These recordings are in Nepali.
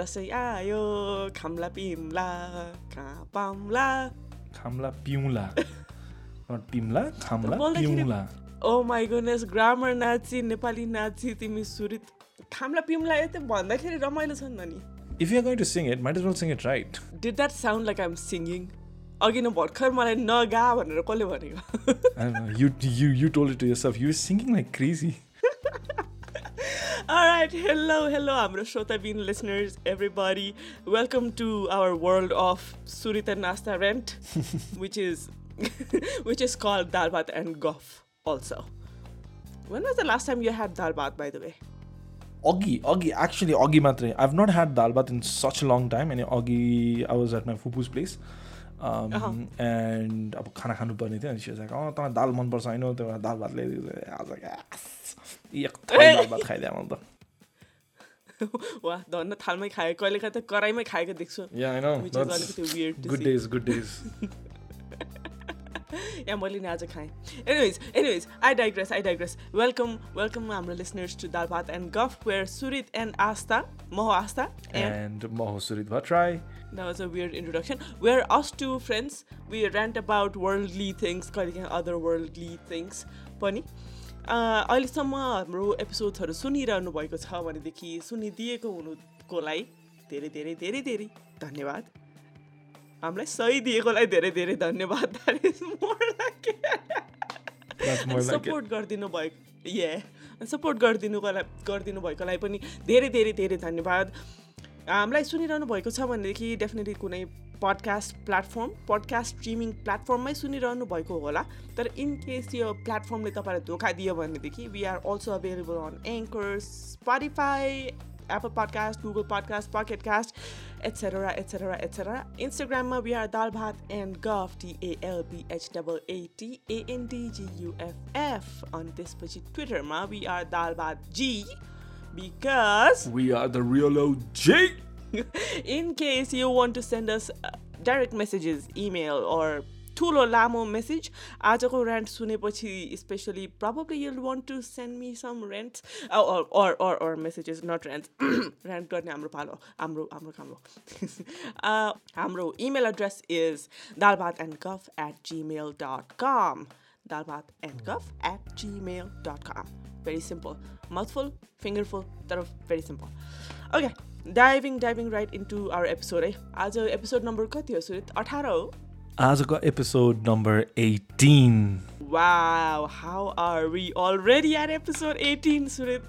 दसैँ आयो खाम्ला पिम्ला कहाँ पाम्ला खाम्ला पिउँला Not पिम्ला खाम्ला पिउँला ओ माई गुडनेस ग्रामर नाची नेपाली नाची तिमी सुरित खाम्ला पिम्ला यतै भन्दाखेरि रमाइलो छ नि नि you're going to sing it, might as well sing it right. Did that sound like I'm singing अघि न भर्खर मलाई नगा भनेर कसले भनेको I don't know. You you you told it to All right, hello, hello, Amra Shota listeners, everybody. Welcome to our world of Surita Nasta Rent, which is which is called Dalbat and Goff also. When was the last time you had Dalbat, by the way? Oggi, Oggi, actually Oggi Matre. I've not had Dalbat in such a long time. And Oggi, I was at my Fupu's place. Um, Uh-huh. And अब खाना खानु पर्ने थियो अनि like, oh, तँलाई दाल मनपर्छ होइन भएर दाल भात ल्याइदिएको yes. एक थाल दाल भात खाइदिएँ मैले त वाह धन्न थालमै खायो कहिले कहिले त कराईमै खाएको देख्छु Yeah, I know. Which या मैले नि आज खाएँ anyways anyways I digress I digress welcome welcome हाम्रो listeners to Dal Bhat and Gaf where Surit and Aastha म हो Aastha and And Moho Surit Bhatrai. That was a weird introduction. We're us two friends. We rant about worldly things, कहिलेकाहीँ otherworldly things पनि अहिलेसम्म हाम्रो एपिसोडहरू सुनिरहनु भएको छ भनेदेखि सुनिदिएको हुनुकोलाई धेरै धेरै धेरै धेरै धन्यवाद हामीलाई सही दिएकोलाई धेरै धेरै धन्यवाद. सपोर्ट गरिदिनु भएको ए सपोर्ट गरिदिनुकोलाई गरिदिनु भएकोलाई पनि धेरै धेरै धेरै धन्यवाद. हामीलाई सुनिरहनु भएको छ भनेदेखि डेफिनेटली कुनै पडकास्ट प्लेटफर्म पडकास्ट स्ट्रिमिङ प्लेटफर्ममै सुनिरहनु भएको होला। तर इन केस यो प्लेटफर्मले तपाईँलाई धोका दियो भनेदेखि we are also available on Anchor Spotify Apple Podcast, Google Podcast, Pocket Cast, etc., etc., etc. Instagram, we are Dalbhat and Gov, T A L B H A A T A N D G U F F. On this page, Twitter, ma, we are Dalbhat G because we are the real OG. in case you want to send us uh, direct messages, email, or ठुलो लामो मेसेज आजको ऱ्यान्ट सुनेपछि specially want to send me some rants uh, or or or or messages not rants rant गर्ने हाम्रो पालो हाम्रो हाम्रो काम हो Uh, हाम्रो email address is dalbatandguff at gmail.com dalbatandguff at gmail.com very simple mouthful fingerful तर very simple okay diving diving right into our episode है आज episode number कति हो सुरित अठार हो आजको episode number 18. Wow, how are we already at episode 18, Surit?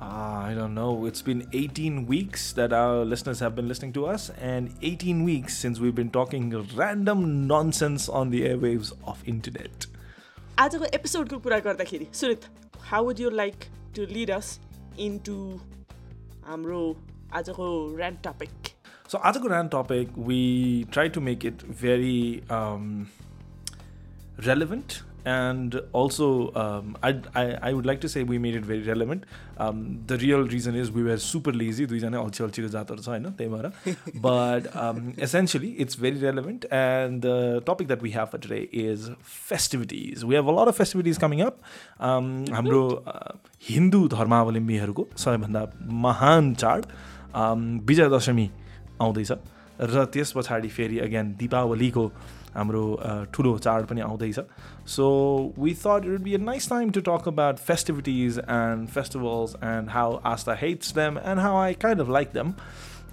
Ah, I don't know. It's been 18 weeks that our listeners have been listening to us, and 18 weeks since we've been talking random nonsense on the airwaves of internet. आजको एपिसोडको कुरा गर्दाखेरि सुरित how would you like to lead us into हाम्रो आजको ऱ्यान्ड टपिक So, आजको rant topic, we try to make it very um, relevant. And also, um, I, I, I would like to say we made it very relevant. Um, the real reason is we were super lazy. दुईजना अल्छी अल्छीको जातहरू छ होइन त्यही भएर but um, essentially it's very relevant and the topic that we have for today is festivities we have a lot of festivities coming up um, हाम्रो uh, हिन्दू धर्मावलम्बीहरूको सबैभन्दा महान चाड um, विजय दशमी आउँदैछ र त्यस पछाडि फेरि अगेन दिपावलीको हाम्रो uh, ठुलो चाड पनि आउँदैछ so we thought it be a nice time to talk about festivities and festivals and how Aastha hates them and how I kind of like them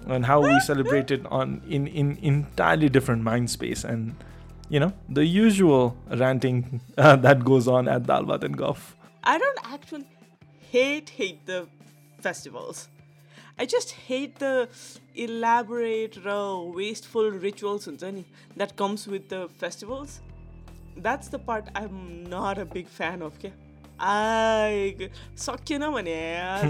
and how we celebrate it on in in entirely different mind space and you know the usual ranting uh, that goes on at Dalbat and Golf. I don't actually hate hate the festivals. I just hate the elaborate र wasteful rituals हुन्छ नि that comes with the festivals. That's the part I'm not a big fan of क्या आइ सकिएन भने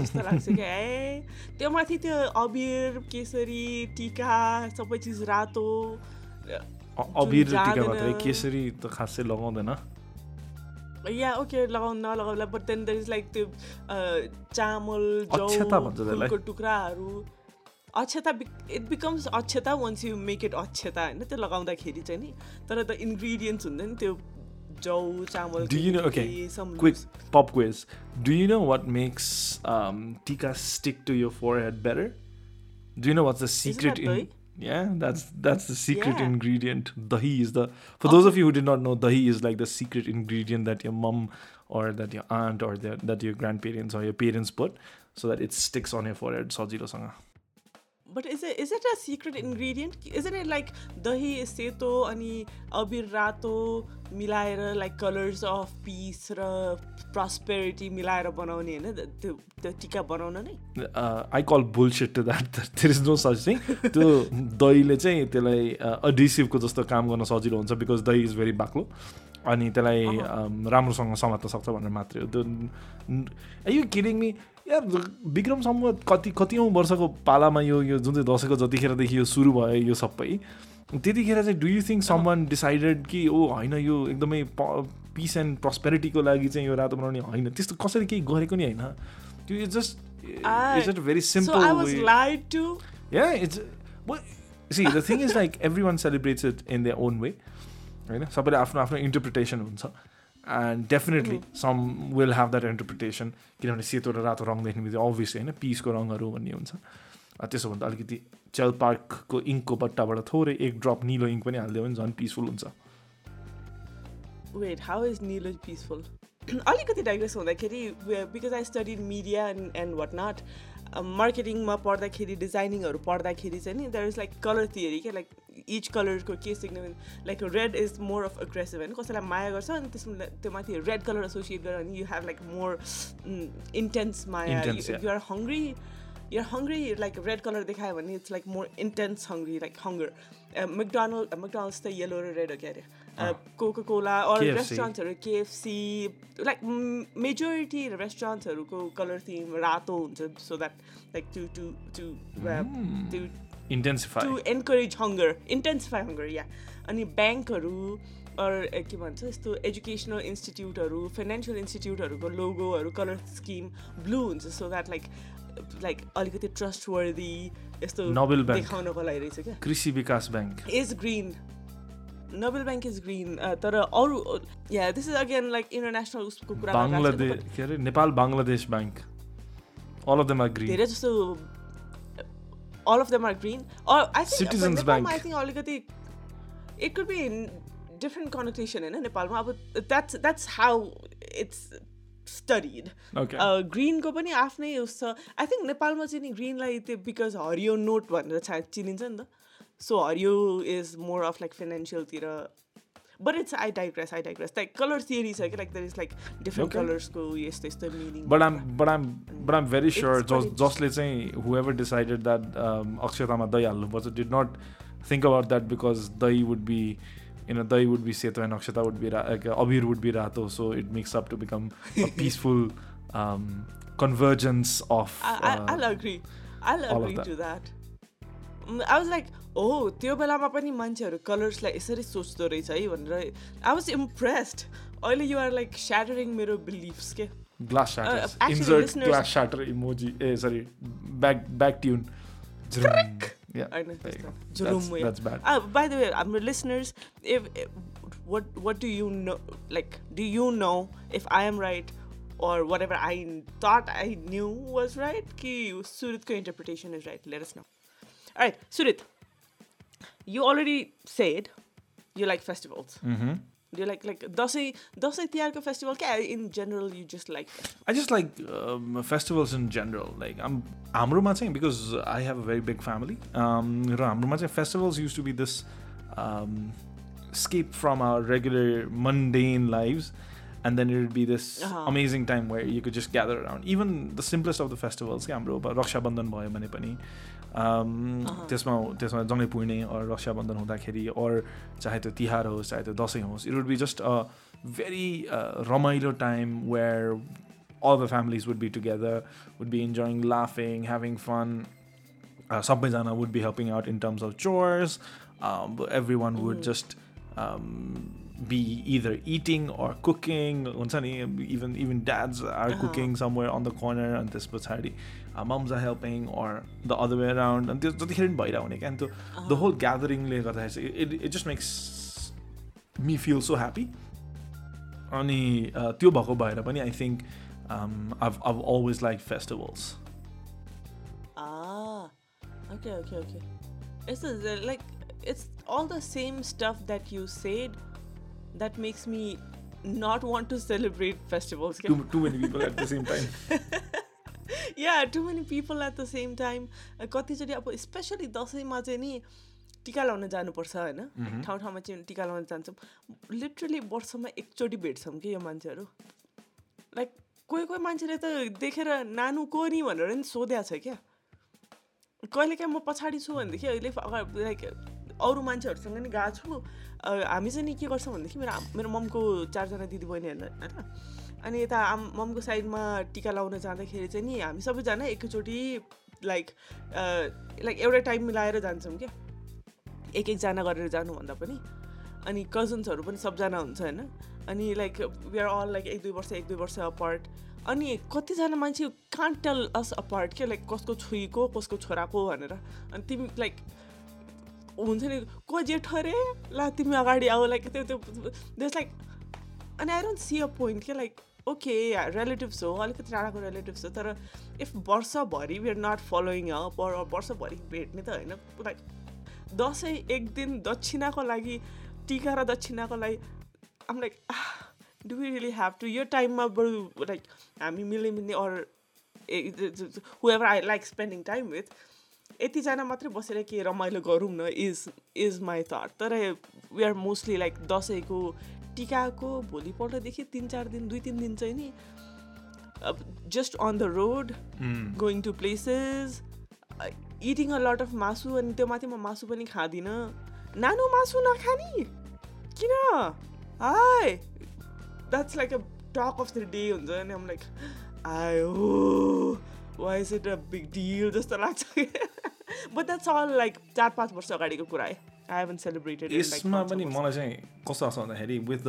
जस्तो लाग्छ क्या ए त्यो माथि त्यो अबिर केसरी टिका सबै चिज रातो अबिर केसरी त खासै लगाउँदैन या ओके लगाउनु नलगाउला but then there is like त्यो चामल जौ अक्षता भन्छ त्यसलाई। फुलको टुक्राहरू अक्षता it becomes akshata once you make it akshata होइन त्यो लगाउँदाखेरि चाहिँ नि तर द इन्ग्रिडियन्ट्स हुन्छ नि त्यो जौ चामल you know? Okay, some quick pop quiz. Do you know what makes um, tika stick to your forehead better? Do you yeah that's that's the secret yeah. ingredient dahi is the for oh. those of you who did not know dahi is like the secret ingredient that your mom or that your aunt or that your grandparents or your parents put so that it sticks on your forehead sojiro sanga is it is it a secret ingredient? Isn't it like dahi सेतो अनि अबिर रातो मिलाएर like colors of peace र prosperity मिलाएर बनाउने होइन त्यो त्यो टिका बनाउन नै I call bullshit to that. that there is no such thing. त्यो दहीले चाहिँ त्यसलाई अडिसिभको जस्तो काम गर्न सजिलो हुन्छ बिकज दही इज भेरी बाक्लो अनि त्यसलाई राम्रोसँग समात्न सक्छ भनेर मात्रै हो त्यो यु किडिङ मी यार विक्रम सम्म कति कतिौँ वर्षको पालामा यो यो जुन चाहिँ दसैँको जतिखेरदेखि यो सुरु भयो यो सबै त्यतिखेर चाहिँ do you think someone decided कि ओ होइन यो एकदमै पिस एन्ड प्रस्पेरिटीको लागि चाहिँ यो रातो बनाउने होइन त्यस्तो कसरी केही गरेको नि होइन त्यो is just way. lied to. Yeah, it's well. See, the thing is like everyone celebrates it in their own way, right? सबैले आफ्नो आफ्नो इन्टरप्रिटेसन हुन्छ and definitely some will have that interpretation किनभने सेतो र रातो रङ देख्ने बित्तिकै अभियसली होइन पिसको रङहरू भन्ने हुन्छ त्यसो भन्दा अलिकति चेल पार्कको इङ्कको बट्टाबाट थोरै एक ड्रप निलो इङ्क पनि हालिदियो भने झन् पिसफुल हुन्छ Wait, how is Neela peaceful? अलिकति डाइग्रेस हुँदाखेरि because I studied media and and what not मार्केटिङमा पढ्दाखेरि डिजाइनिङहरू पढ्दाखेरि चाहिँ नि there is like colour theory क्या लाइक इच कलरको के significant like red is more of aggressive होइन? कसैलाई माया गर्छ अनि त्यसमा त्यो माथि रेड कलर एसोसिएट गरेर भने you have like more intense Maya. You're hungry you're hungry like red color देखायो भने more intense hungry like hunger uh, McDonald uh, McDonald's त yellow र red हो क्या अरे? कोकोला अरू रेस्टुरेन्टहरू केएफसी लाइक मेजोरिटी रेस्टुरेन्टहरूको कलर थिम रातो हुन्छ so that like to to to to intensify to encourage hunger intensify hunger या अनि ब्याङ्कहरू अरू के भन्छ यस्तो एजुकेसनल इन्स्टिट्युटहरू फाइनेन्सियल इन्स्टिट्युटहरूको लोगोहरू कलर स्किम ब्लू हुन्छ सो द्याट लाइक लाइक अलिकति ट्रस्टवर्दी यस्तो देखाउनको लागि रहेछ क्या। Krishi Bikas bank is green Nabil bank is green तर अरू या this is again like international उसको कुरा के अरे? Nepal Bangladesh bank all of them are green धेरै जस्तो all of them are green. Or I think Citizens नेपालमा Bank. I think अलिकति it could be in different connotation होइन नेपालमा? अब that's that's how it's studied. Okay ग्रिनको पनि आफ्नै उस छ। आई थिङ्क नेपालमा चाहिँ नि ग्रिनलाई त्यो बिकज हरियो नोट भनेर छा चिनिन्छ नि त। सो हरियो is more of like फाइनेन्सियलतिर but it's I digress I digress like colour theory छ कि like there is like different. कलर्सको यस्तो यस्तो meaning But I'm but I'm but I'm very sure It's जस quite- जसले चाहिँ whoever decided that um, अक्षतामा दही हाल्नुपर्छ did not think about that because दही would be you know दही would be सेतो and अक्षता would be ra- like, uh, Abir would be रातो so it makes up to become a peaceful um, convergence of I, I, uh, I'll agree. I'll all of agree that. to that. Mm, I was like, oh, त्यो बेलामा पनि मान्छेहरू कलर्सलाई यसरी सोच्दो रहेछ है भनेर आई वाज इम्प्रेस्ड अहिले युआर लाइक स्याटरिङ मेरो बिलिफ्स के glass shatters Uh, actually, insert listeners- glass shatter emoji eh, sorry back back tune Zrum. yeah होइन there you go. त्यस्तो that's, जुलुम that's bad Uh, by the way, हाम्रो listeners, if, if what what do you know? Like, do you know if I am right or whatever I thought I knew was right? Ki Surit's interpretation is right. Let us know. All right, Surit, you already said you like festivals. Mm-hmm. Do you like like does does Tiarka festival? In general, you just like. I just like um, festivals in general. Like I'm Amruma saying because I have a very big family. Um, Amruma festivals used to be this um, escape from our regular mundane lives And then it would be this Uh-huh. amazing time where you could just gather around. Even the simplest of the festivals, क्या हाम्रो अब रक्षाबन्धन भयो भने पनि um, Uh-huh. त्यसमा त्यसमा जङ्गै पुर्णे or रक्षाबन्धन हुँदाखेरि or चाहे त्यो तिहार होस् चाहे त्यो दसैँ होस् it would be just a very uh, रमाइलो time where all the families would be together, would be enjoying laughing, having fun. Uh, सबैजना would be helping out in terms of chores. Um, but everyone would Mhm. just um, be either eating or cooking. हुन्छ नि, Even even dads are Uh-huh. cooking somewhere on the corner and this पछाडि uh, moms are helping or the other way around. And त्यो जतिखेर पनि भइरहेको हुने क्या अनि त्यो the whole gatheringले गर्दाखेरि चाहिँ it, it just makes me feel so happy अनि uh, त्यो भएको भएर पनि I think um, I've, I've always liked festivals Ah, Okay, okay, okay. It's a, like it's all the same stuff that you said that makes me not want to celebrate festivals. Too, too many people at the same time. Yeah too many people at the same time कतिचोटि अब स्पेसली दसैँमा चाहिँ नि टिका लाउन जानुपर्छ होइन? ठाउँ ठाउँमा चाहिँ टिका लाउन जान्छौँ। लिटरली वर्षमा एकचोटि भेट्छौँ कि यो मान्छेहरू? लाइक कोही कोही मान्छेले त देखेर नानु को नि भनेर नि सोध्या छ क्या? कहिलेकाहीँ म पछाडि छु भनेदेखि अहिले अगाडि लाइक अरू मान्छेहरूसँग नि गएको छु। हामी चाहिँ नि के गर्छौँ भनेदेखि मेरो मेरो ममको चारजना दिदीबहिनीहरू होइन? अनि यता आम ममको साइडमा टिका लाउन जाँदाखेरि चाहिँ नि हामी सबैजना एकैचोटि लाइक लाइक एउटै टाइम मिलाएर जान्छौँ क्या। एक एकजना गरेर जानुभन्दा पनि। अनि कजन्सहरू पनि सबजना हुन्छ होइन? अनि like we are all like एक दुई वर्ष एक दुई वर्ष अपार्ट अनि कतिजना मान्छे कान्ट टेल अस अपार्ट क्या लाइक कसको छोरीको कसको छोराको भनेर। अनि तिमी लाइक हुन्छ नि को जेठो अरे ला तिमी अगाडि आऊ लाइक त्यो त्यो जस्ट लाइक अनि I don't see a point क्या लाइक ओके रिलेटिभ्स हो अलिकति टाढाको रिलेटिभ्स हो तर इफ वर्षभरि we are not following up वर्षभरि भेट्ने त होइन लाइक दसैँ एक दिन दक्षिणाको लागि टिका र दक्षिणाको लागि आम like do we really have to यो टाइममा बरु लाइक हामी मिल्ने मिल्ने or whoever I like spending time with यतिजना मात्रै बसेर के रमाइलो गरौँ न इज इज माई थट तर वी आर मोस्टली लाइक दसैँको टिकाको भोलिपल्टदेखि तिन चार दिन दुई तिन दिन चाहिँ नि just on the road going to places eating a lot of masu अनि त्यो माथि म मासु पनि खाँदिनँ। नानु मासु नखाने! किन? High that's like a talk of the day हुन्छ अनि लाइक आयो। Why is it a big deal जस्तो लाग्छ बट द्याट्स अल लाइक चार पाँच वर्ष अगाडिको कुरा है आई हेभन सेलिब्रेटेड यसमा पनि मलाई चाहिँ कस्तो लाग्छ भन्दाखेरि विथ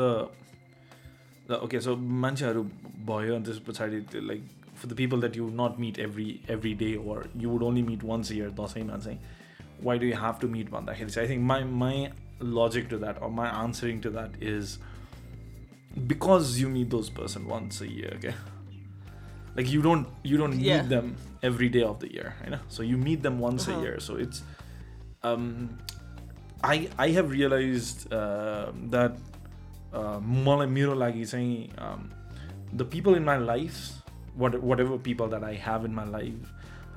द ओके सो मान्छेहरू भयो अनि त्यस पछाडि like for the people that you not meet every every day or you would only meet once year दसैँमा चाहिँ why do you have to meet भन्दाखेरि चाहिँ I think my my logic to that or my answering to that is because you meet those person once a year okay? Like you don't you don't Yeah. meet them every day of the year you know so you meet them once Uh-huh. a year so it's um i i have realized uh, that uh, मलाई मेरो लागि चाहिँ um, the people in my life what whatever people that I have in my life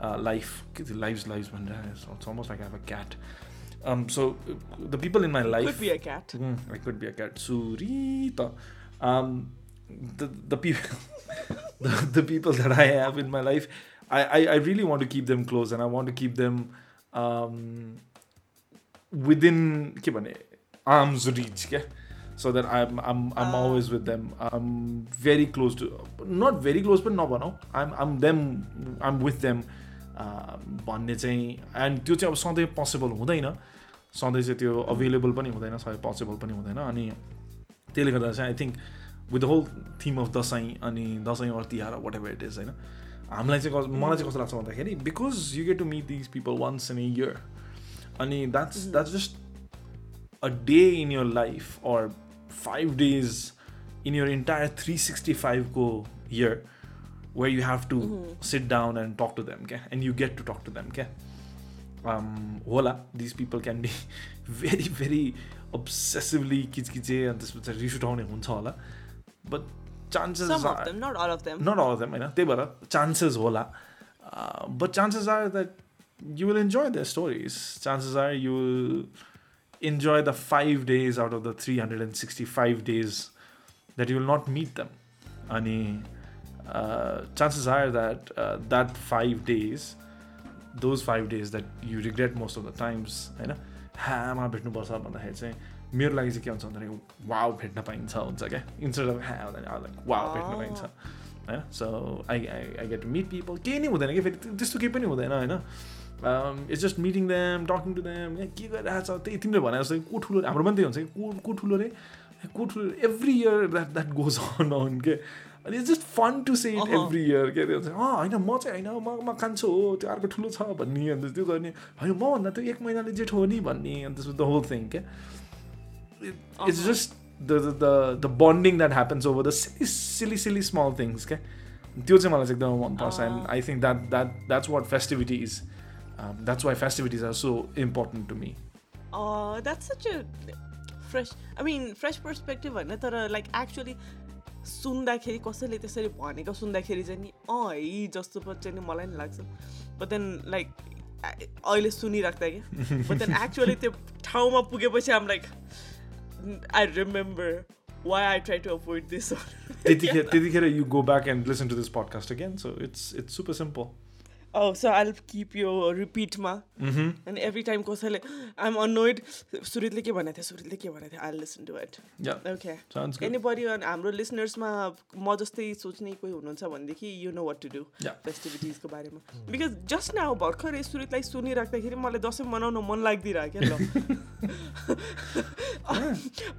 uh, life lives lives भनेर it's almost like I have a cat um, so uh, the people in my life could be a cat Mm, I could be a cat. Surita. Um, the the people, the, the people that I have in my life, I, I I really want to keep them close, and I want to keep them um, within के भने, arms reach, okay? So that I'm I'm I'm Ah. always with them. I'm very close to, not very close, but no, I'm I'm them. I'm with them. uh, भन्ने चाहिँ एन्ड त्यो चाहिँ अब सधैँ पोसिबल हुँदैन सधैँ चाहिँ त्यो अभाइलेबल पनि हुँदैन सधैँ पोसिबल पनि हुँदैन अनि त्यसले गर्दा चाहिँ I think with the whole theme of Dashain अनि Dashain or Tihar whatever it is होइन हामीलाई चाहिँ मलाई चाहिँ कस्तो लाग्छ भन्दाखेरि because you get to meet these people once in a year अनि that's that's just a day in your life or five days in your entire three sixty फाइभको year where you have to sit down and talk to them okay? and you get to talk to them okay? um, होला these people can be very very obsessively किचकिचे अनि त्यस पछाडि रिस उठाउने हुन्छ होला but chances some of them not all of them not all of them होइन त्यही भएर चान्सेस होला but chances are that you will enjoy the stories chances are you will enjoy the five days out of the three hundred and sixty five days that you will not meet them अनि chances are that uh, that five days those five days that you regret most of the times होइन ह्यामा भेट्नुपर्छ भन्दाखेरि चाहिँ मेरो लागि चाहिँ के हुन्छ भन्दाखेरि वाउ भेट्न पाइन्छ हुन्छ क्या? इन्स्टेड अफ ह्या भन्दाखेरि वाउ भेट्न पाइन्छ। होइन? So I I I get to meet people केही नै हुँदैन कि फेरि त्यस्तो केही पनि हुँदैन होइन? It's just meeting them talking to them के गरिरहेको छ त्यही तिमीले भने जस्तो को ठुलो हाम्रो पनि त्यही हुन्छ कि को को ठुलो रे? को ठुलो every year that that goes on on के अनि it's just fun to say it. Every year के? अरे अँ होइन म चाहिँ होइन म म कान्छो हो त्यो अर्को ठुलो छ भन्ने अन्त त्यो गर्ने। होइन मभन्दा त्यो एक महिनाले जेठो हो नि भन्ने अन्त द होल थिङ क्या अहँ। Just the the the bonding that happens over the silly silly silly small things क्या त्यो चाहिँ मलाई चाहिँ एकदमै मनपर्छ and. I think that that that's what festivity is that's why festivities are so important to me. Uh, that's such a fresh I mean fresh perspective होइन तर लाइक एक्चुली सुन्दाखेरि कसैले त्यसरी भनेको सुन्दाखेरि चाहिँ नि अँ है जस्तो चाहिँ नि मलाई नि लाग्छ बट देन लाइक अहिले सुनिराख्दा क्या बट देन एक्चुअली त्यो ठाउँमा पुगेपछि आम like I remember why I try to avoid this. one Titikera, you go back and listen to this podcast again. So it's it's super simple. Oh, so I'll keep you रिपिटमा mm-hmm. अनि एभ्री टाइम कसैले आइएम अनोइड सुरितले के भनेको थियो सुरितले के भनेको थियो I listen to it yeah. Okay sounds good. Anybody हाम्रो लिसनर्समा म जस्तै सोच्ने कोही हुनुहुन्छ भनेदेखि you know what to do Yeah. फेस्टिभिटिजको बारेमा बिकज जस्ट नाउ भर्खरै सुरितलाई सुनिराख्दाखेरि मलाई दसैँ मनाउन मन लाग्दिरहेको क्या ल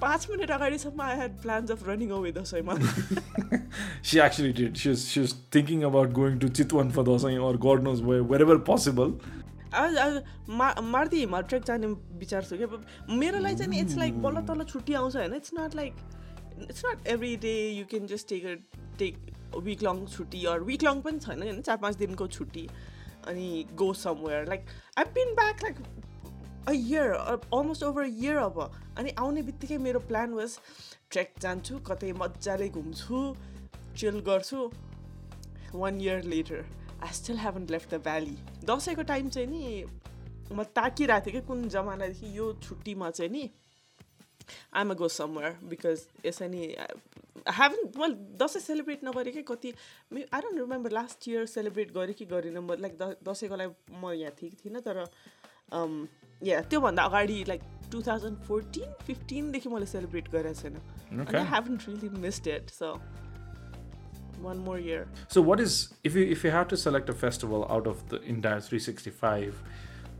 पाँच मिनट अगाडिसम्म I had plans of running away दसैँमा she actually did. She was she was thinking about going to chitwan for dasai or god possible. आज आज मा मार्दी हिमाल ट्रेक जाने विचार छु क्या मेरो लागि चाहिँ इट्स लाइक बल्ल तल्ल छुट्टी आउँछ होइन it's not like it's not every day you can just take take week long छुट्टी अर विक लङ पनि छैन होइन चार पाँच दिनको छुट्टी अनि go somewhere like I been back like a year almost over year अब अनि आउने बित्तिकै मेरो प्लान वाज ट्रेक जान्छु कतै मजाले घुम्छु चिल गर्छु one year later I still haven't left the valley दसैँको टाइम चाहिँ नि म ताकिरहेको थिएँ कि कुन जमानादेखि यो छुट्टीमा चाहिँ नि I'm a go somewhere because यसै नि हेभन वेल दसैँ सेलिब्रेट नगरेकै कति I don't remember last year celebrate गरेँ कि गरिनँ म लाइक द दसैँको लागि म यहाँ थिएँ कि थिइनँ तर या त्योभन्दा अगाडि लाइक टु थाउजन्ड फोर्टिन फिफ्टिनदेखि मैले सेलिब्रेट गरेको छैन। I haven't really missed it so one more year so what is if you if you have to select a festival out of the entire 365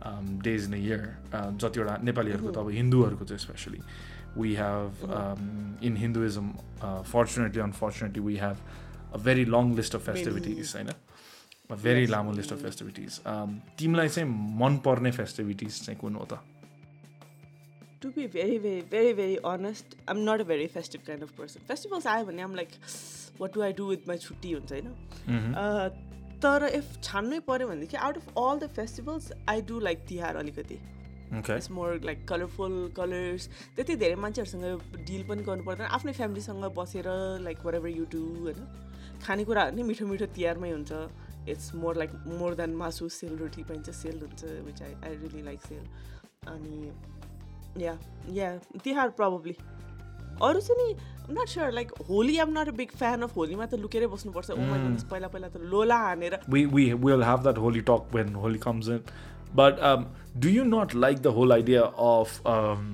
um, days in a year uh, जतिवटा नेपालीहरूको त अब हिन्दूहरूको चाहिँ specially we have um, in hinduism uh, fortunately unfortunately we have a very long list of festivities होइन a very Yes. लामो list of festivities um, तिमीलाई चाहिँ मनपर्ने फेस्टिभिटिज चाहिँ कुन हो त to be very, very, very, very honest, I'm not a very festive kind of person. Festivals आयो भने I'm like, what do I do with my छुट्टी हुन्छ होइन तर इफ छान्नै पऱ्यो भनेदेखि out of all the festivals I do like Tihar अलिकति okay. It's more like colourful colours त्यति धेरै मान्छेहरूसँग डिल पनि गर्नु पर्दैन आफ्नै फ्यामिलीसँग बसेर like were ever you do होइन खानेकुराहरू नै मिठो मिठो तिहारमै हुन्छ it's more like more than मासु सेलरोटी पाइन्छ सेल हुन्छ which I I really like sel अनि या या तिहार प्रब्ली अरू चाहिँ नि not sure like Holi um not a big fan of होलीमा त लुकेरै बस्नुपर्छ माई पहिला पहिला त लोला हानेर we we will have that holy talk when holy comes in but um, do you not like the whole idea of um,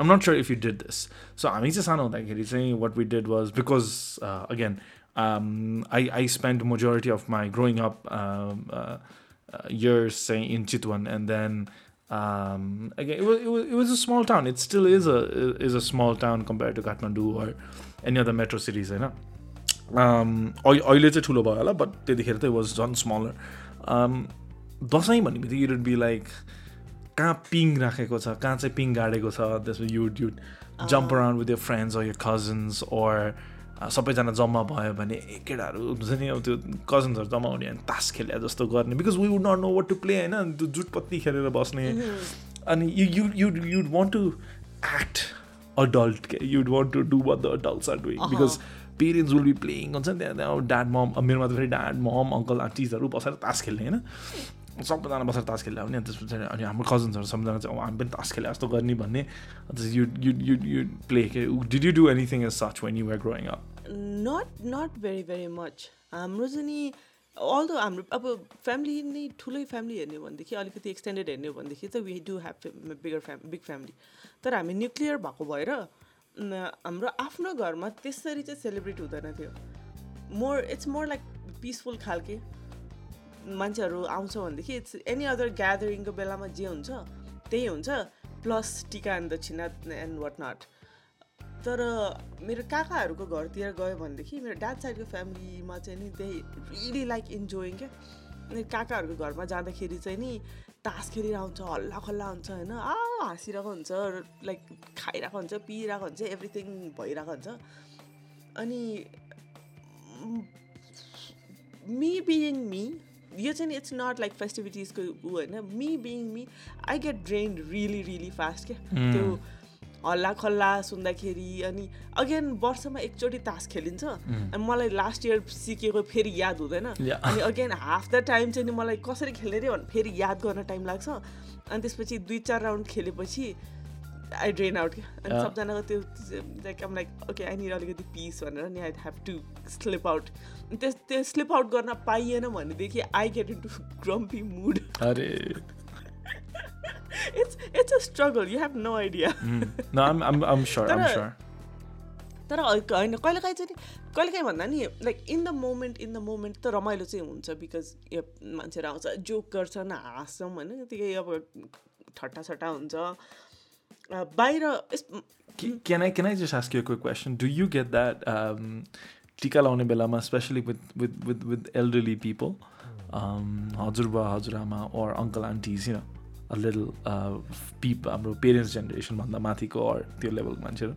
i'm not sure if you did this so हामी चाहिँ सानो हुँदाखेरि चाहिँ what we did was because uh, again um, I, I spent majority of my growing up um, uh, uh, years um, again it was, it was it was a small town it still is a is a small town compared to Kathmandu or any other metro cities होइन um, अहि- अहिले चाहिँ ठुलो भयो होला बट त्यतिखेर चाहिँ वाज झन् स्मलर दसैँ भन्ने बित्तिकै युड बी लाइक कहाँ पिङ राखेको छ कहाँ चाहिँ पिङ गाडेको छ त्यसमा you'd you'd jump around with your friends or your cousins or सबैजना जम्मा भयो भने केटाहरू हुन्छ नि अब त्यो कजन्सहरू जम्मा हुने अनि तास खेले जस्तो गर्ने। Because we would not know what to play होइन? त्यो जुटपत्ती खेलेर बस्ने। अनि you you you you'd want to act adult के you'd want to do what the adults are doing because parents will be playing हुन्छ नि त्यहाँ त्यहाँ ड्याड मम मेरोमा त फेरि ड्याड मम अङ्कल आन्टिजहरू बसेर तास खेल्ने होइन? सबैजना बसेर तास खेल्दा पनि अनि त्यसपछि अनि हाम्रो कजन्सहरू सबैजना चाहिँ "औ, हामी पनि तास खेले जस्तो गर्ने भन्ने। You you you you play के did you do anything as such when you were growing up not not very very much हाम्रो चाहिँ नि अल द हाम्रो अब फ्यामिली नै ठुलै फ्यामिली हेर्ने हो भनेदेखि अलिकति एक्सटेन्डेड हेर्ने हो भनेदेखि चाहिँ we do have bigger fam big family तर हामी न्युक्लियर भएको भएर हाम्रो आफ्नो घरमा त्यसरी चाहिँ सेलिब्रेट हुँदैन थियो। More it's more like peaceful खालके। मान्छेहरू आउँछ भनेदेखि इट्स एनी अदर ग्यादरिङको बेलामा जे हुन्छ त्यही हुन्छ प्लस टिका एन्ड दक्षिणा एन्ड वाट नट तर मेरो काकाहरूको घरतिर गयो भनेदेखि मेरो ड्याड साइडको फ्यामिलीमा चाहिँ नि दे रियली लाइक इन्जोइङ क्या। अनि काकाहरूको घरमा जाँदाखेरि चाहिँ नि तास खेलिरहेको हुन्छ हल्ला खल्ला हुन्छ होइन आ हाँसिरहेको हुन्छ लाइक खाइरहेको हुन्छ पिइरहेको हुन्छ एभ्रिथिङ भइरहेको हुन्छ। अनि मी बिइङ मी यो चाहिँ इट्स नट लाइक फेस्टिभिटिजको ऊ होइन me being me I get drain really really fast क्या त्यो हल्ला खल्ला सुन्दाखेरि अनि अगेन वर्षमा एकचोटि तास खेलिन्छ अनि मलाई लास्ट इयर सिकेको फेरि याद हुँदैन. अनि अगेन हाफ द टाइम चाहिँ नि मलाई कसरी खेल्ने रे भने फेरि याद गर्न टाइम लाग्छ अनि त्यसपछि दुई चार राउन्ड खेलेपछि आई ड्रेन आउट क्या अनि. सबजनाको त्यो like um like okay I need अलिकति पिस भनेर नि I have to slip out त्यस त्यो स्लिप आउट गर्न पाइएन भनेदेखि I get into grumpy mood अरे। It's it's a struggle you have no idea तर- होइन कहिलेकाहीँ चाहिँ नि कहिलेकाहीँ भन्दा नि like in the moment in the moment त रमाइलो चाहिँ हुन्छ बिकज यो मान्छेहरू आउँछ जोक गर्छन् हाँस्छौँ होइन? त्यतिकै अब ठट्टा सट्टा हुन्छ। Uh, बाहिर यसको question do you get that tika लाउने बेलामा especially with with with elderly people हजुरबा हजुरआमा ओर अङ्कल आन्टी होइन लिटल पिप हाम्रो पेरेन्ट्स जेनेरेसनभन्दा माथिको अर त्यो लेभलको मान्छेहरू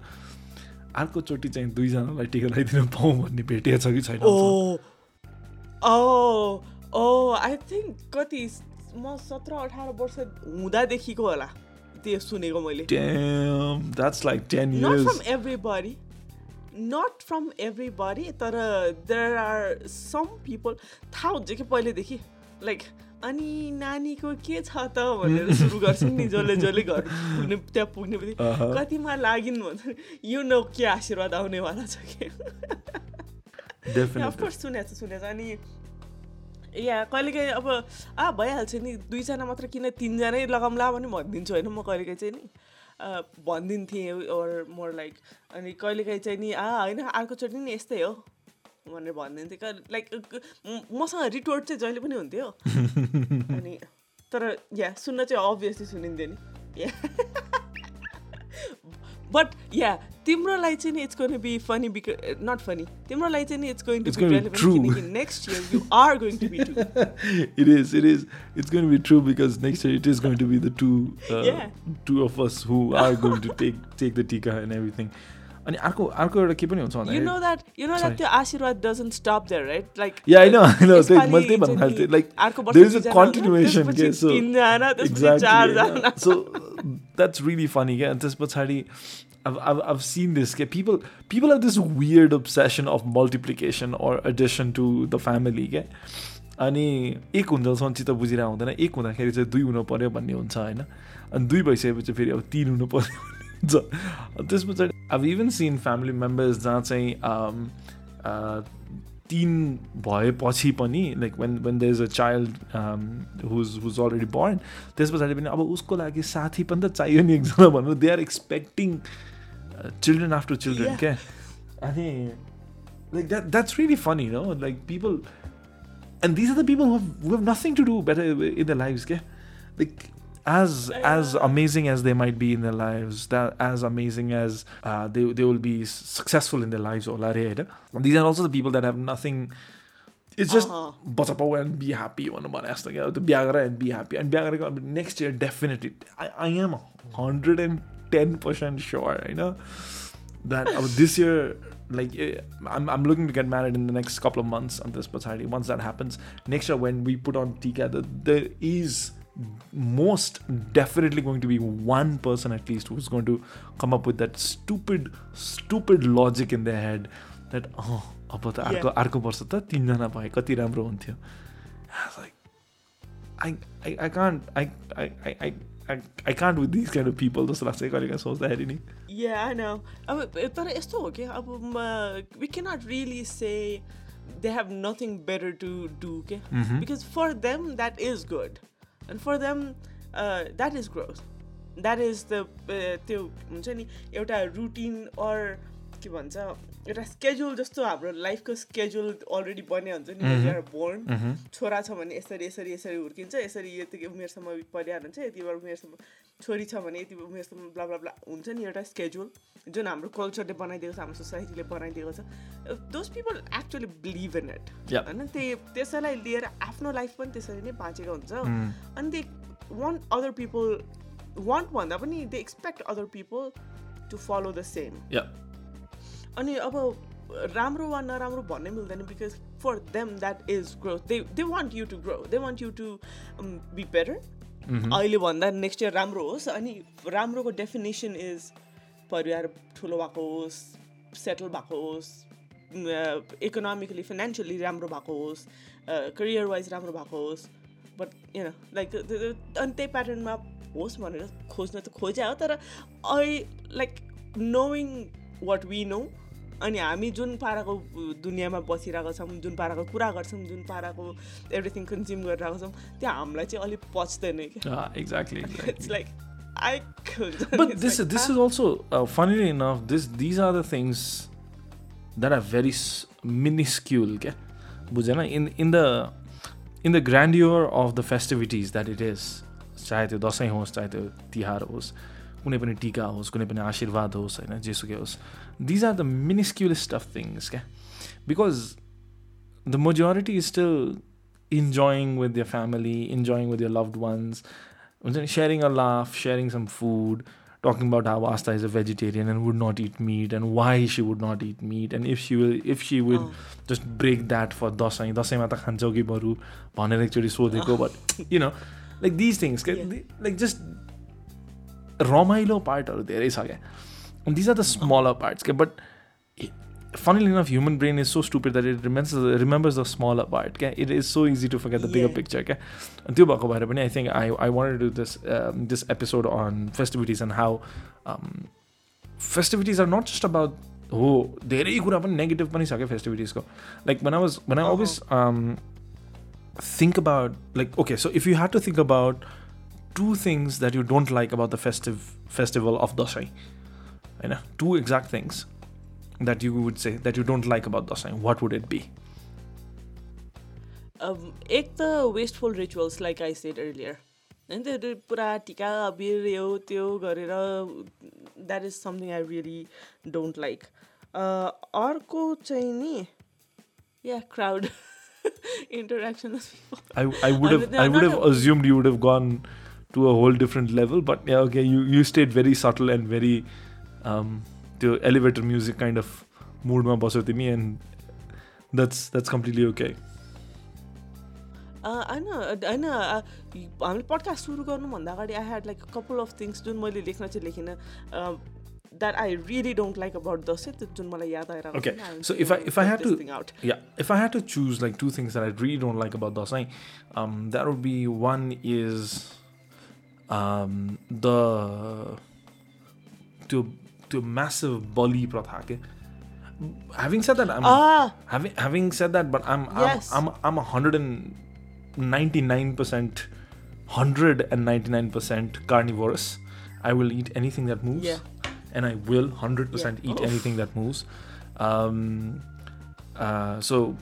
अर्कोचोटि चाहिँ दुईजनालाई टिका लगाइदिनु पाउँ भन्ने भेटिएको छ कि छैन? कति म सत्र अठार वर्ष हुँदादेखिको होला। त्यो सुनेको मैले? That's like 10 not. From everybody not from everybody तर देयर आर सम पिपल थाहा हुन्छ कि पहिलेदेखि? लाइक अनि नानीको के छ त भनेर सुरु गर्छन् नि जसले जसले घर पुग्ने त्यहाँ पुग्ने बित्तिकै। कतिमा लागिन् भन्छ यो न के आशीर्वाद आउनेवाला छ कि? सुनेको छ सुनेको छ अनि या कहिलेकाहीँ अब आ भइहाल्छ नि दुईजना मात्र किन तिनजनै लगाउँला पनि भनिदिन्छु होइन म कहिलेकाहीँ चाहिँ नि भनिदिन्थेँ ओर मोर लाइक अनि कहिलेकाहीँ चाहिँ नि आ होइन अर्कोचोटि नि यस्तै हो भनेर भनिदिन्थेँ। लाइक मसँग रिटोर्ट चाहिँ जहिले पनि हुन्थ्यो। अनि तर या सुन्न चाहिँ अभियसली सुनिन्थ्यो नि। या। बट या तिम्रोलाई चाहिँ नि इट्स गोइन बी फनी बिक नट फनी तिम्रोलाई चाहिँ नि it's going to It's be gonna be relevant true. किनकि next year you are going to be to it is it is it's going to be true because next year it is going to be the two uh, Yeah. two of us who are going to take take the tika and everything अनि अर्को अर्को एउटा के पनि हुन्छ यु यु त्यो आशीर्वाद doesn't stop there right like know. त्यही यसपालि मैले त्यही भन्नु थाल्थेँ लाइक दुईजना हुन्छ, continuation त्यसपछि के चारजना yeah. so that's really funny क्या त्यस पछाडि I've, I've, I've seen this क्या people people have this weird obsession of multiplication or addition to the family क्या अनि एक हुँदासम्म चित्त बुझिरहेको हुँदैन। एक हुँदाखेरि चाहिँ दुई हुनु पऱ्यो भन्ने हुन्छ होइन? अनि दुई भइसकेपछि फेरि अब तिन हुनु पऱ्यो हुन्छ त्यस पछाडि अब इभन सिन फ्यामिली मेम्बर्स जहाँ चाहिँ um, uh, तिन भएपछि पनि like when when there is a child who who already born त्यस पछाडि पनि अब उसको लागि साथी पनि त चाहियो नि एकजना भन्नु they are expecting children after children. क्या अनि like that that's really funny no like people and these are the people who have, who have nothing to do better in their lives okay? like as as amazing as they might be in their lives, that as amazing as uh, they they will be successful in their lives or These are also the people that have nothing. It's just uh-huh. and be happy one month to Biagra and be happy. And Biagra next year definitely. I, I am hundred and ten percent sure. You know that uh, this year like eh, I'm, I'm looking to get married in the next couple of months on this society once that happens next year when we put on together, there is most definitely going to be one person at least who's going to come up with that stupid stupid logic in their head that oh अब त अर्को Yeah. अर्को वर्ष त तिनजना भए कति राम्रो हुन्थ्यो I was like I I, I can't I I I I I, I can't with these kind of people जस्तो लाग्छ है कहिलेकाहीँ सोच्दाखेरि नि Yeah, I know. अब तर यस्तो हो कि अब we cannot really say they have nothing better to do के Mhm. Because for them that is good and for them that is growth that is the त्यो हुन्छ नि एउटा रुटिन अर के भन्छ एउटा स्केड्युल जस्तो हाम्रो लाइफको स्केड्युल अलरेडी बन्यो हुन्छ नि Mhm. Born Mhm. छोरा छ भने यसरी यसरी यसरी हुर्किन्छ यसरी यति उमेरसम्म परिहाल्छ यति बेला उमेरसम्म छोरी छ भने यति उमेरसम्म ब्ला ब्ला ब्ला हुन्छ नि एउटा स्केड्युल जुन हाम्रो कल्चरले बनाइदिएको छ हाम्रो सोसाइटीले बनाइदिएको छ those people actually believe in it. होइन त्यही त्यसैलाई लिएर आफ्नो लाइफ पनि त्यसरी नै बाँचेको हुन्छ Mm. अनि they want other people want भन्दा पनि they expect other people to follow the same. अनि अब राम्रो वा नराम्रो भन्नै मिल्दैन because them that is growth. They they want you to grow. They want you to um, be better. अहिले भन्दा नेक्स्ट इयर राम्रो होस् अनि राम्रोको डेफिनेसन इज परिवार ठुलो भएको होस् सेटल भएको होस् इकोनोमिकली फाइनेन्सियली राम्रो भएको होस् करियर वाइज राम्रो भएको होस्. बट युन लाइक अनि त्यही प्याटर्नमा होस् भनेर खोज्न त खोजे हो तर I like knowing what we know अनि हामी जुन पाराको दुनियाँमा बसिरहेको छौँ जुन पाराको कुरा गर्छौँ जुन पाराको एभ्रिथिङ कन्ज्युम गरिरहेको छौँ त्यो हामीलाई चाहिँ अलिक पच्दैन कि exactly it's like I But this is this is also uh, funnily enough. This these are the things that are very minuscule. Okay, बुझेन in in the in the grandeur of the festivities that it is. चाहे त्यो दसैँ होस् चाहे त्यो तिहार होस् कुनै पनि टिका होस् कुनै पनि आशीर्वाद होस् होइन? जेसुकै होस्। These are the minisculest of things क्या? Because the majority is still enjoying with your family enjoying with your loved ones हुन्छ नि? Sharing a laugh sharing some food talking about how Asta is a vegetarian and would not eat meat and why she would not eat meat and if she will if she would just break that for Dashain दसैँमा त खान्छौ कि बरु? भनेर एकचोटि सोधेको but you know like these things like just रमाइलो पार्टहरू धेरै छ क्या these are the smaller parts क्या but funnily enough human brain is so stupid that it remembers remembers the smaller part क्या it is so easy to forget the bigger Yeah. picture क्या अनि त्यो भएको भएर पनि I think I I wanted to do this um, this episode on festivities and how um, festivities are not just about हो धेरै कुरा पनि नेगेटिभ पनि छ क्या फेस्टिभिटिजको like when I was when I Uh-huh. always um, think about like okay so if you had to think about two things that you don't like about the festive festival of Dasai होइन two exact things that you would say that you don't like about Dasai what would it be um, एक त wasteful rituals like I said earlier होइन त्यो त्यो पुरा टिका अबिर यो त्यो गरेर that is something I really don't like अर्को चाहिँ नि या crowd interaction I, I would have Uh, no, I would not have a- assumed you would have gone to a whole different level but yeah okay you you stayed very subtle and very um the elevator music kind of mood ma बस्यो तिमी and that's that's completely okay होइन होइन अ, हामीले पडकास्ट सुरु गर्नुभन्दा अगाडि I had like couple of things जुन मैले लेख्न चाहिँ लेखिनँ that I really don't like about Dashain त्यो जुन मलाई याद आइरहेको Okay, छ नि, I'm so if I- gonna if I put had this to- thing out. Yeah, if I had to choose like two things that I really don't like about Dasai, um, that would be one is um, the to to massive bully pratha. ke. Having said that, I'm Ah, having having said that, but I'm Yes. I'm I'm I'm a hundred and ninety nine percent, hundred and ninety nine percent carnivorous. I will eat anything that moves, Yeah. and I will hundred percent Yeah. eat Oof. anything that moves. Um, uh, so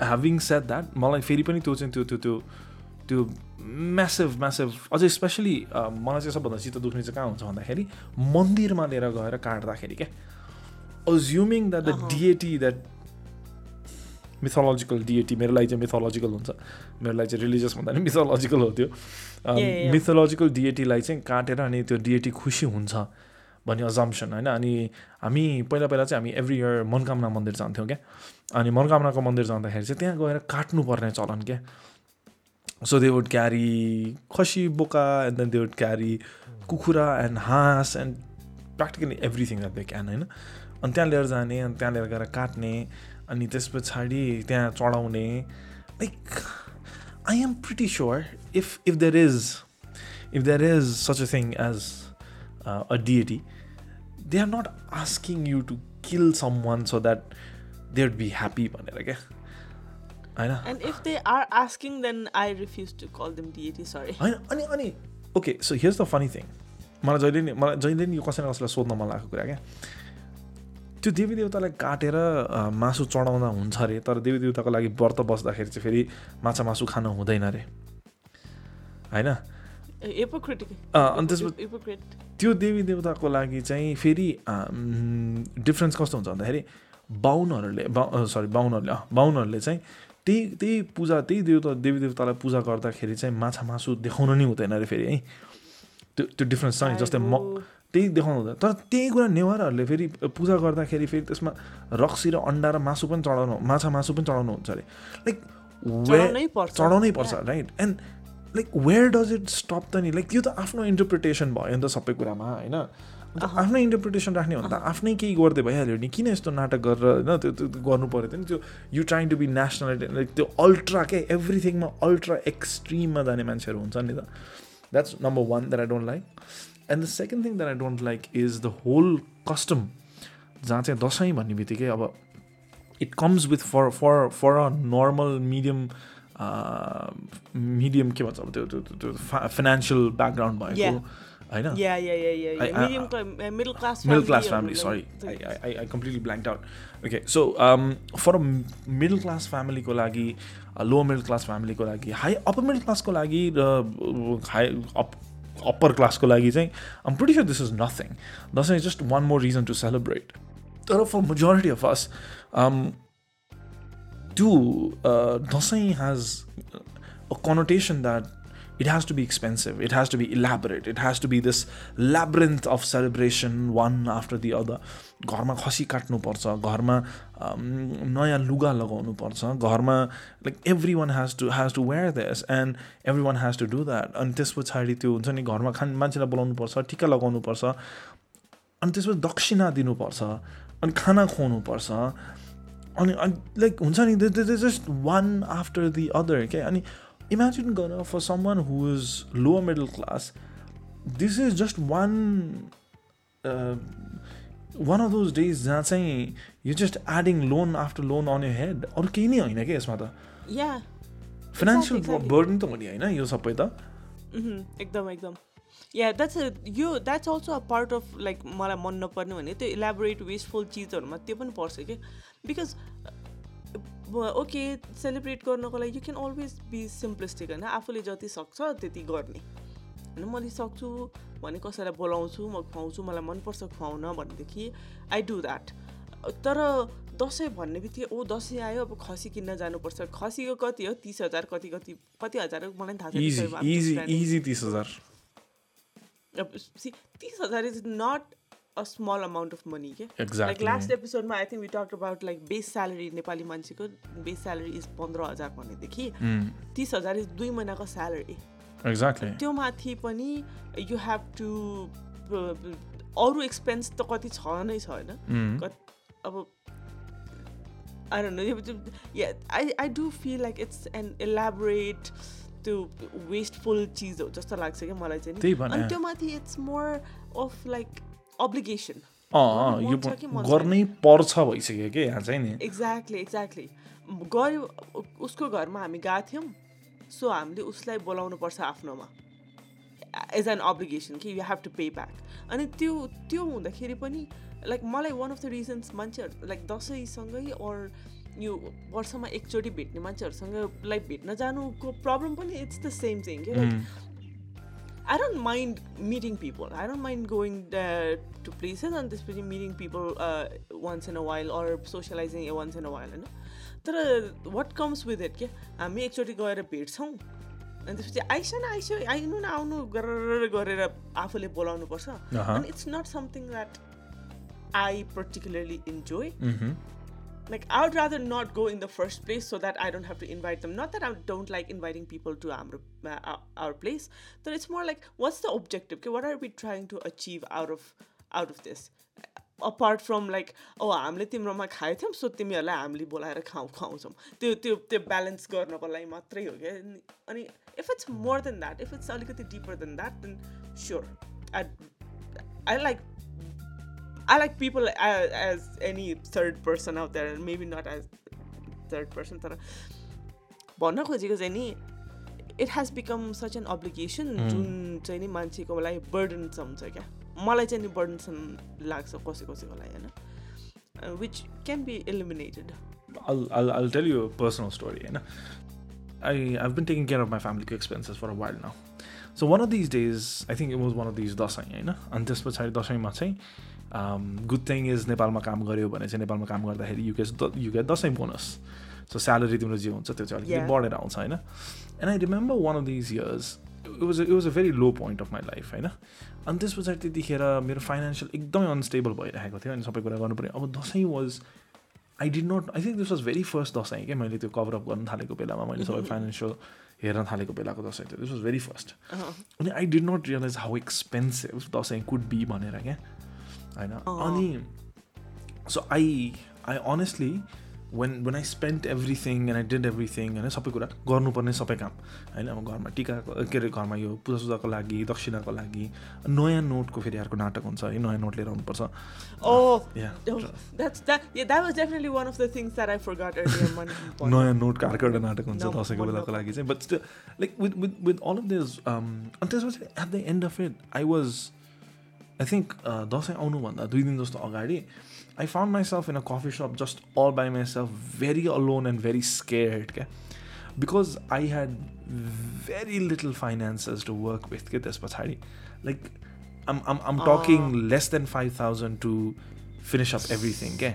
having said that, मलाई फेरि पनि त्यो चाहिँ त्यो त्यो त्यो त्यो म्यासिभ म्यासिभ अझै स्पेसली मलाई चाहिँ सबभन्दा चित्त दुख्ने चाहिँ कहाँ हुन्छ भन्दाखेरि मन्दिरमा लिएर गएर काट्दाखेरि क्या। Assuming that the. Deity that mythological deity मेरो लागि चाहिँ मिथोलोजिकल हुन्छ। मेरो लागि चाहिँ रिलिजियस भन्दा पनि मिथोलोजिकल हो त्यो. मिथोलोजिकल डिएटीलाई चाहिँ काटेर अनि त्यो डिएटी खुसी हुन्छ भन्ने अजम्सन होइन? अनि हामी पहिला पहिला चाहिँ हामी एभ्री इयर मनकामना मन्दिर जान्थ्यौँ क्या। अनि मनकामनाको मन्दिर जाँदाखेरि चाहिँ त्यहाँ गएर काट्नुपर्ने चलन क्या। सो दे वुड क्यारी खसी बोका and then they would carry kukhura and hans and practically everything that they can होइन अनि त्यहाँ लिएर जाने अनि त्यहाँ लिएर गएर काट्ने अनि त्यस पछाडि त्यहाँ चढाउने like I am pretty sure if if there is if there is such a thing as a deity they are not asking you to kill someone so that they would be happy भनेर क्या होइन and if they are asking, then I refuse to call them deity. Sorry. होइन अनि अनि okay so here's the funny thing मलाई जहिले नि मलाई जहिले नि यो कसैले कसैलाई सोध्न मन लागेको कुरा क्या त्यो देवी देवतालाई काटेर मासु चढाउँदा हुन्छ अरे तर देवी देवताको लागि व्रत बस्दाखेरि चाहिँ फेरि माछा मासु खानु हुँदैन अरे होइन अनि त्यसपछि. त्यो देवी देवताको लागि चाहिँ फेरि डिफ्रेन्स कस्तो हुन्छ भन्दाखेरि बाहुनहरूले बा सरी बाहुनहरूले बाहुनहरूले चाहिँ त्यही त्यही पूजा त्यही देवता देवी देवतालाई पूजा गर्दाखेरि चाहिँ माछा मासु देखाउन नि हुँदैन अरे फेरि है। त्यो त्यो डिफ्रेन्स छ नि जस्तै म। त्यही देखाउनु हुँदैन। तर त्यही कुरा नेवारहरूले फेरि पूजा गर्दाखेरि फेरि त्यसमा रक्सी र अन्डा र मासु पनि चढाउनु माछा मासु पनि चढाउनु हुन्छ अरे। लाइक चढाउनै पर्छ। चढाउनै पर्छ right and like where does it stop त नि? लाइक त्यो त आफ्नो इन्टरप्रिटेसन भयो नि त सबै कुरामा होइन? आफ्नै इन्टरप्रिटेसन राख्ने भन्दा आफ्नै केही गर्दै भइहाल्यो नि? किन यस्तो नाटक गरेर होइन त्यो त्यो गर्नु पऱ्यो थियो नि? त्यो you trying to be national like त्यो अल्ट्रा के? एभ्रिथिङमा अल्ट्रा एक्सट्रिममा जाने मान्छेहरू हुन्छ नि त। That's number one that I don't like and the second thing that I don't like is the whole custom जहाँ चाहिँ दसैँ भन्ने बित्तिकै अब it comes with for for for a normal medium medium के भन्छ अब त्यो त्यो त्यो फाइनेन्सियल ब्याकग्राउन्ड भएको। होइन Yeah, yeah, yeah, yeah. yeah. I- I- Medium, cla- uh, middle class middle family. class or family like sorry the- I, I, I completely blanked out okay so um, for a m- middle class family को लागि low middle class family को लागि high upper middle class को लागि र high up upper class को लागि चाहिँ I'm pretty sure this is nothing Dashain is just one more reason to celebrate तर for majority of us um, त्यो uh, Dashain has a connotation that it has to be expensive. It has to be elaborate. It has to be this labyrinth of celebration one after the other. घरमा खसी काट्नुपर्छ घरमा नयाँ लुगा लगाउनुपर्छ घरमा like everyone has to has to wear this and everyone has to do that अनि त्यस पछाडि त्यो हुन्छ नि घरमा खान मान्छेलाई बोलाउनुपर्छ टिका लगाउनुपर्छ अनि त्यसपछि दक्षिणा दिनुपर्छ अनि खाना खुवाउनुपर्छ अनि लाइक हुन्छ नि just one after the other क्या अनि इमेजिन गर for someone who is lower middle class this is just one one of those days जहाँ चाहिँ you just adding loan after loan on your head अरू केही नै होइन क्या यसमा त Yeah. फाइनेन्सियल. बर्डन त हो नि होइन यो सबै त एकदम एकदम. या द्याट्स यो that's also a part of like मलाई मन नपर्ने भने त्यो इलाबोरेट वेस्टफुल चिजहरूमा त्यो पनि पर्छ कि बिकज ओके सेलिब्रेट गर्नको लागि you can always be simplistic होइन। आफूले जति सक्छ त्यति गर्ने। होइन मैले सक्छु भने कसैलाई बोलाउँछु म खुवाउँछु मलाई मनपर्छ खुवाउन भनेदेखि आई डु द्याट तर दसैँ भन्ने बित्तिकै ओ दसैँ आयो अब खसी किन्न जानुपर्छ। खसीको कति हो? तिस हजार कति कति कति हजार? हो मलाई थाहा see, तिस हजार is not a small amount of money के लाइक लास्ट एपिसोडमा I think we talk about like base salary Nepali मान्छेको बेस स्यालेरी इज पन्ध्र हजार भनेदेखि तिस हजार इज दुई महिनाको स्यालेरी एक्ज्याक्टली त्यो माथि पनि यु हेभ टु अरू एक्सपेन्स त कति छ नै छ होइन कत अब I I I do feel like it's an elaborate त्यो वेस्टफुल चिज हो जस्तो लाग्छ क्या मलाई चाहिँ। अनि त्यो माथि it's more of like obligation यो? गर्नै पर्छ भइसक्यो कि यहाँ चाहिँ नि? एक्ज्याक्टली एक्ज्याक्टली गऱ्यो उसको घरमा हामी गएको थियौँ सो हामीले उसलाई बोलाउनु पर्छ आफ्नोमा। एज एन अब्लिगेसन कि you have to pay back अनि त्यो त्यो हुँदाखेरि पनि लाइक मलाई वान अफ द रिजन्स मान्छेहरू लाइक दसैँसँगै अर यो वर्षमा एकचोटि भेट्ने मान्छेहरूसँग लाइक भेट्न जानुको प्रब्लम पनि इट्स द सेम थिङ कि like I don't mind meeting people. I don't mind going to places and त्यसपछि meeting people uh, once in a while or socializing once in a while होइन तर वाट कम्स विथ इट के हामी एकचोटि गएर भेट्छौँ अनि त्यसपछि आइस न आइस आइनु न आउनु गरेर गरेर आफूले बोलाउनु पर्छ अहँ। अनि it's not something that I particularly enjoy. like I would rather not go in the first place so that I don't have to invite them. Not that I don't like inviting people to our, uh, our, our place, but it's more like what's the objective? Okay, what are we trying to achieve out of out of this? Apart from like, oh, हामीले तिम्रोमा खाएको थियौँ सो तिमीहरूलाई हामीले बोलाएर खाउँ खुवाउँछौँ त्यो त्यो त्यो ब्यालेन्स गर्नको लागि मात्रै हो क्या अनि- अनि if it's more than that if it's अलिकति deeper than that then sure I I like I like people as, as any third person out there, and maybe not as third person. तर भन्न खोजेको चाहिँ नि it has become such an obligation जुन चाहिँ नि मान्छेको लागि बर्डनसम हुन्छ क्या मलाई चाहिँ नि बर्डनसम लाग्छ कसै कसैको लागि होइन which can be I'll, tell you a personal story. You know? I, I've been taking care of my family expenses for a while now. So one of these days, I think it was one of these Dashain होइन अनि त्यस पछाडि दसैँमा चाहिँ गुड थिङ इज नेपालमा काम गऱ्यो भने चाहिँ नेपालमा काम गर्दाखेरि UK UK Dashain bonus so salary तिम्रो जे हुन्छ त्यो चाहिँ अलिकति. बढेर आउँछ होइन? And I remember one of these years it was it was a very low point of my life होइन? अनि त्यस पछाडि त्यतिखेर मेरो फाइनेन्सियल एकदमै अनस्टेबल भइरहेको थियो अनि सबै कुरा गर्नु पऱ्यो। अब Dashain was I did not I think this was very first Dashain क्या मैले त्यो कभरअप गर्न थालेको बेलामा मैले सबै फाइनेन्सियल हेर्न थालेको बेलाको दसैँ थियो। दिस वाज भेरी फर्स्ट अनि I did not realize how expensive Dashain could be भनेर क्या होइन अनि so I I honestly when when I spend everything and I did everything होइन सबै कुरा गर्नुपर्ने सबै काम होइन अब घरमा टिकाको के अरे घरमा यो पूजा सुजाको लागि दक्षिणाको लागि नयाँ नोटको फेरि अर्को नाटक हुन्छ है नयाँ नोट लिएर आउनुपर्छ Yeah. that's that. Yeah, that was definitely one of the things that I forgot earlier. Money point. नयाँ नोटको अर्को एउटा नाटक हुन्छ दसैँको बेलाको. लागि चाहिँ but like with with with all of this अनि त्यसपछि at the end of it I was I think Dashain आउनुभन्दा दुई दिन जस्तो अगाडि I found myself in a coffee shop just all by myself very alone and very scared क्या because I had very little finances to work with के त्यस पछाडि. Like um um um talking less than five thousand to finish up everything क्या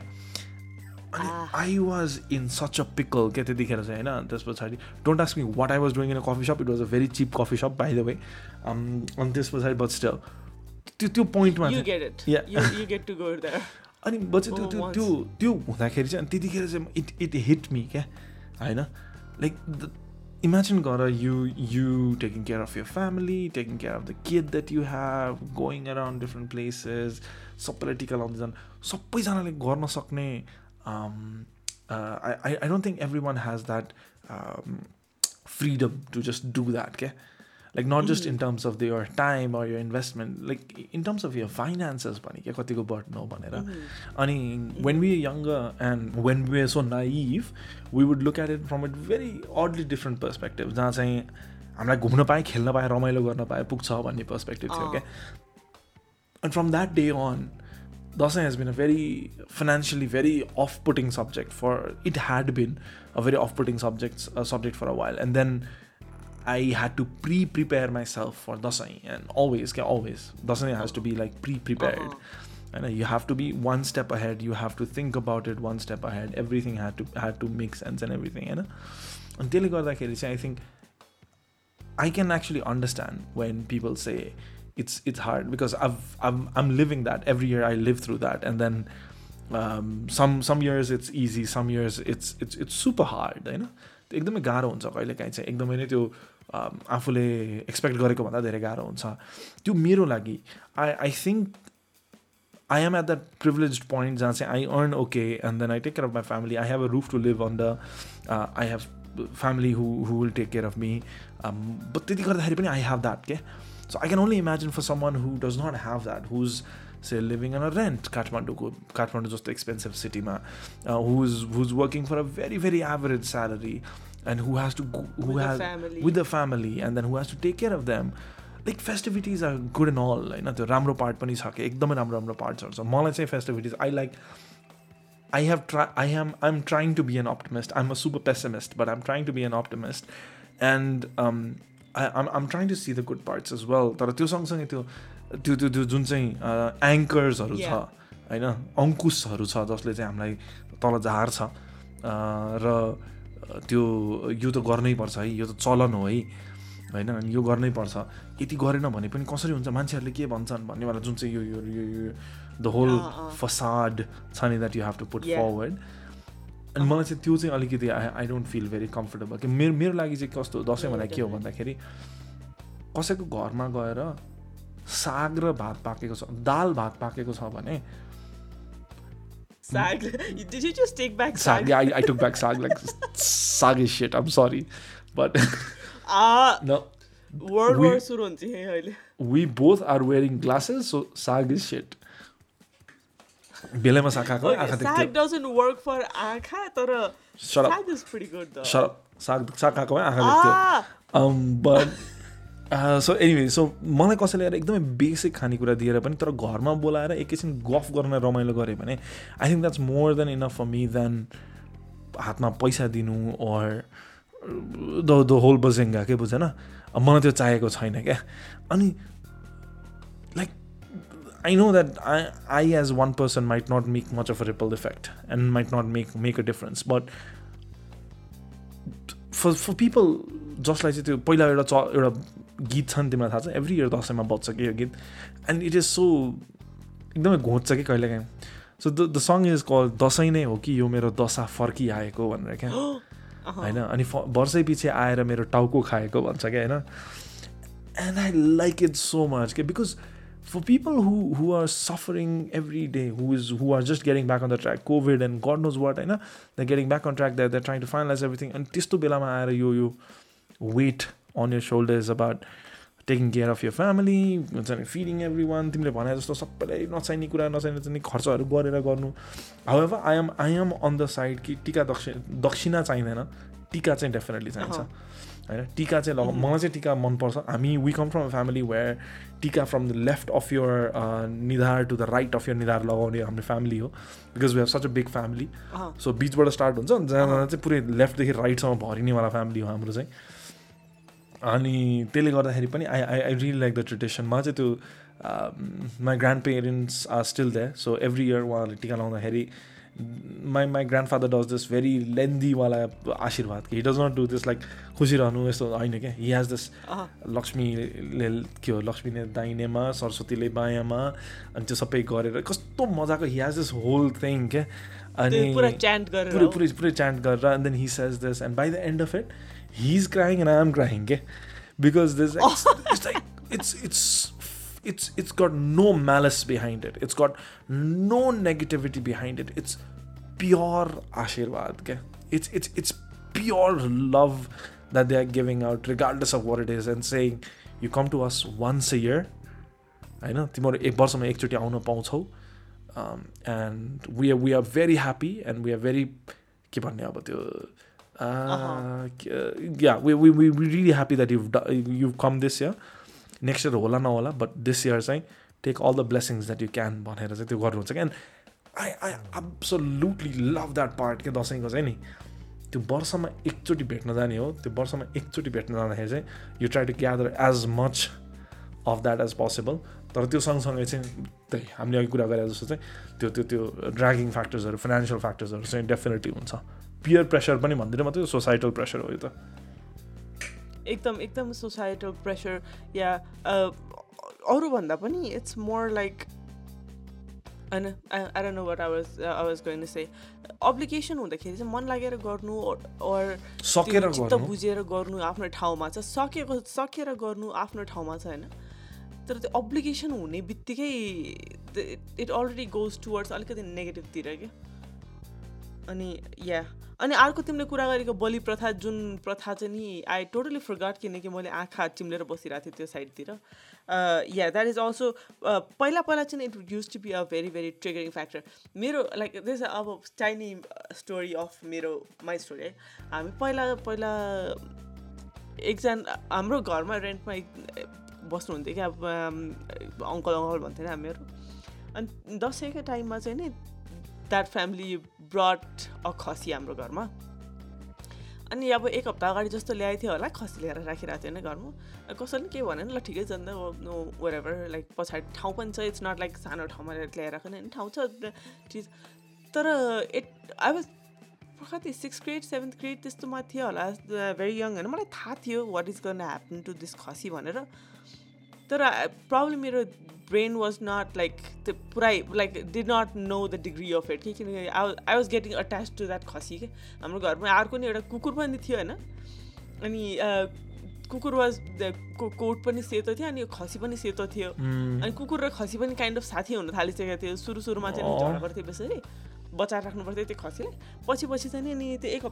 अनि I was in such a pickle क्या त्यतिखेर चाहिँ होइन? त्यस पछाडि. Don't ask me what I was doing in a coffee shop it was a very cheap coffee shop by the way अनि त्यस पछाडि बट स्टिल त्यो त्यो पोइन्टमा. अनि ब चाहिँ त्यो त्यो. त्यो त्यो हुँदाखेरि चाहिँ अनि त्यतिखेर चाहिँ इट इट हिट मी क्या? होइन? लाइक इमेजिन गर you you taking care of your family taking care of the kid that you have going around different places सबैलाई टिका लाउँदै जानु। सबैजनाले गर्न सक्ने I I don't think everyone has that freedom to just do that क्या? Like not just in terms of your time or your investment like in terms of your finances पनि क्या कतिको हो भनेर अनि when we younger and when we so naive we would look at it from it very oddly different perspective जहाँ चाहिँ हामीलाई घुम्न पाएँ खेल्न पाएँ रमाइलो गर्न पाएँ पुग्छ भन्ने पर्सपेक्टिभ थियो क्या And from that day on, Dasai has been a very financially very off-putting subject for it had been a very off-putting subject uh, subject for a while, and then I had to pre-prepare myself for Dasai, and always, okay, always Dasai has to be like pre-prepared. And uh, you have to be one step ahead. You have to think about it one step ahead. Everything had to had to make sense and everything. And and त्यसले गर्दाखेरि चाहिँ I think I can actually understand when people say it's it's hard because I've I'm I'm living that every year. I live through that, and then um, some some years it's easy, some years it's it's it's super hard. होइन त्यो एकदमै गाह्रो हुन्छ कहिलेकाहीँ चाहिँ एकदमै नै त्यो um, आफूले एक्सपेक्ट गरेको भन्दा धेरै गाह्रो हुन्छ। त्यो मेरो लागि I I think I am at the privilege point जहाँ चाहिँ I earn okay and then I take care of my family I have a roof to live on the I have family who will take care of me त्यति गर्दाखेरि पनि आई हेभ द्याट के so I can only imagine for someone who does not have that hung on a rent काठमाडौँको काठमाडौँ जस्तो एक्सपेन्सिभ सिटीमा who is who is working for a very very average salary and who has to go, who With has family. with the family and then who has to take care of them. Like festivities are good and all होइन त्यो राम्रो पार्ट पनि छ कि एकदमै राम्रो राम्रो पार्ट्सहरू छ मलाई चाहिँ festivities I like I have tra I am I am trying to be an optimist I am a super pessimist but I am trying to be an optimist and I am trying to see the good parts as well तर त्यो सँगसँगै त्यो त्यो त्यो त्यो जुन चाहिँ एङ्कर्सहरू छ. होइन अङ्कुशहरू छ जसले चाहिँ हामीलाई तल झार्छ अँ, र त्यो यो त गर्नै पर्छ है यो त चलन हो है होइन? अनि यो गर्नै पर्छ। यति गरेन भने पनि कसरी हुन्छ? मान्छेहरूले के भन्छन् भन्नेवाला जुन चाहिँ यो यो द होल। फसाड छ नि that you have to put. Forward अनि मलाई चाहिँ त्यो चाहिँ अलिकति I I don't feel very comfortable कि मेरो मेरो लागि चाहिँ कस्तो दसैँ भन्दा के हो भन्दाखेरि कसैको घरमा गएर साग र भात पाकेको छ दाल भात पाकेको छ भने Sag. Did you just take back sag? I I took back saag like saag is set um sorry but Ah, न World We- War सुरु हुन्छ है अहिले we both are wearing glasses, so sag is shit. बेलामा साग खाएको आँखा Okay, sag doesn't work for आँखा तर Shut up. sag is pretty good though. साग साग खाएको भए आँखा देख्थ्यो Ah, um, but so anyway so मलाई कसैले आएर एकदमै बेसिक खानेकुरा दिएर पनि तर घरमा बोलाएर एकैछिन गफ गर्न रमाइलो गऱ्यो भने I think that's more than enough for me then हातमा पैसा दिनु ओर द द होल बजेङ्गा के बुझेन मलाई त्यो चाहिएको छैन क्या। अनि like I know that I, I as one person might not make much of a ripple effect and might not make make a difference, but for for people जसलाई चाहिँ त्यो पहिला एउटा च एउटा गीत छन् तिमीलाई थाहा छ? एभ्री इयर दसैँमा बज्छ कि यो गीत? एन्ड इट इज सो एकदमै घोच्छ कि कहिलेकाहीँ। So the the song is call Dashain नै हो कि यो मेरो दशा फर्किआएको भनेर क्या। होइन? अनि वर्षै पछि आएर मेरो टाउको खाएको भन्छ क्या होइन? And I like it so much क्या because for people who who are suffering every day who is who are just getting back on the track COVID and God knows what होइन? The getting back on track that the trying to finalize everything अनि त्यस्तो बेलामा आएर यो यो weight on your shoulders about taking care of your family हुन्छ नि फिडिङ एभ्री वान तिमीले भने जस्तो सबैलाई नचाहिने कुरा नचाहिने चाहिँ खर्चहरू गरेर गर्नु। However I am I am on the side कि टिका दक्षि दक्षिणा चाहिँदैन टिका चाहिँ डेफिनेटली चाहिन्छ। होइन टिका चाहिँ लग मलाई चाहिँ टिका मनपर्छ। हामी we come from family where tika from the left of your निधार to the right of your निधार लगाउने हाम्रो फ्यामिली हो because we have such a big family so बिचबाट स्टार्ट हुन्छ जहाँ चाहिँ पुरै लेफ्टदेखि राइटसम्म भरिनेवाला फ्यामिली हो हाम्रो चाहिँ। अनि त्यसले गर्दाखेरि पनि I I I really like the ट्रेडिसनमा चाहिँ त्यो my grandparents are still the so every year उहाँहरूले टिका लाउँदाखेरि my my grandfather does this very लेन्दीवाला आशीर्वाद कि he does not do this like खुसी रहनु यस्तो होइन क्या। हि हेज दिस लक्ष्मीले के हो लक्ष्मीले दाहिनेमा सरस्वतीले बायाँमा अनि त्यो सबै गरेर कस्तो मजाको he has this whole thing क्या। अनि पुरै पुरै पुरै च्यान्ट गरेर and then he says this and by the end of it he's crying and I'm crying, okay? Because there's it's, it's like it's it's it's it's got no malice behind it. It's got no negativity behind it. It's pure ashirwad, okay? It's it's it's pure love that they are giving out, regardless of what it is, and saying, you come to us once a year. होइन तिमीहरू एक वर्षमा एकचोटि आउन पाउँछौ and we are we are very happy and we are very के भन्ने अब त्यो yeah, we, we, we're really happy that you've you've come this year. Next year होला नहोला बट दिस इयर चाहिँ take all the blessings that you can भनेर चाहिँ त्यो गर्नुहुन्छ क्या and I I absolutely love that part के दसैँको चाहिँ नि त्यो वर्षमा एकचोटि भेट्न जाने हो त्यो वर्षमा एकचोटि भेट्न जाँदाखेरि चाहिँ you try to gather as much of that as possible तर त्यो सँगसँगै चाहिँ त्यही हामीले अघि कुरा गरे जस्तो चाहिँ त्यो त्यो त्यो ड्रागिङ फ्याक्टर्सहरू फाइनेन्सियल फ्याक्टर्सहरू चाहिँ डेफिनेटली हुन्छ पियर प्रेसर पनि भन्दिनँ मात्रै सोसाइटल प्रेसर हो यो त। एकदम एकदम सोसाइटल प्रेसर या अरूभन्दा पनि इट्स मोर लाइक होइन आई नो वाट आवाज आवाज गइन से अब्लिगेसन हुँदाखेरि चाहिँ मन लागेर गर्नु ओर सकेर चित्त बुझेर गर्नु आफ्नो ठाउँमा छ। सकेको सकेर गर्नु आफ्नो ठाउँमा छ होइन। तर त्यो अब्लिगेसन हुने बित्तिकै इट अलरेडी गोज टुवर्ड्स अलिकति नेगेटिभतिर क्या। अनि या अनि अर्को तिमीले कुरा गरेको बलि प्रथा जुन प्रथा चाहिँ नि आई टोटली फर्गट किनकि मैले आँखा चिम्लेर बसिरहेको थिएँ त्यो साइडतिर। या द्याट इज अल्सो पहिला पहिला चाहिँ it used to be a very very triggering factor मेरो लाइक दिस अब चाइनी स्टोरी अफ मेरो माई स्टोरी है। हामी पहिला पहिला एकजना हाम्रो घरमा रेन्टमा बस्नुहुन्थ्यो कि अब अङ्कल अङ्कल भन्थेन हामीहरू। अनि दसैँको टाइममा चाहिँ नि द्याट फ्यामिली ब्रड अ खसी हाम्रो घरमा। अनि अब एक हप्ता अगाडि जस्तो ल्याएको थियो होला खसी ल्याएर राखिरहेको थियो होइन घरमा। कसैले के भन्यो नि ल ठिकै छ नि त वेरेभर लाइक पछाडि ठाउँ पनि छ इट्स नट लाइक सानो ठाउँमा ल्याएर राख्ने होइन ठाउँ छ चिज। तर आई वाज कति सिक्स ग्रेड सेभेन्थ ग्रेड त्यस्तोमा थियो होला भेरी यङ होइन। मलाई थाहा थियो वाट इज गर्न ह्यापन टु दिस खसी भनेर। तर प्रब्लम मेरो ब्रेन वाज नट लाइक त्यो पुरै like did not know the degree of it कि किनकि I I was getting attach to that खसी के हाम्रो घरमा अर्को नि एउटा कुकुर पनि थियो होइन? अनि कुकुर वाज कोट पनि सेतो थियो अनि खसी पनि सेतो थियो। अनि कुकुर र खसी पनि काइन्ड अफ साथी हुन थालिसकेको थियो सुरु सुरुमा चाहिँ झगडा गर्थ्यो बेसरी बचाएर राख्नु पर्थ्यो त्यो खसीलाई पछि पछि चाहिँ नि अनि त्यो एक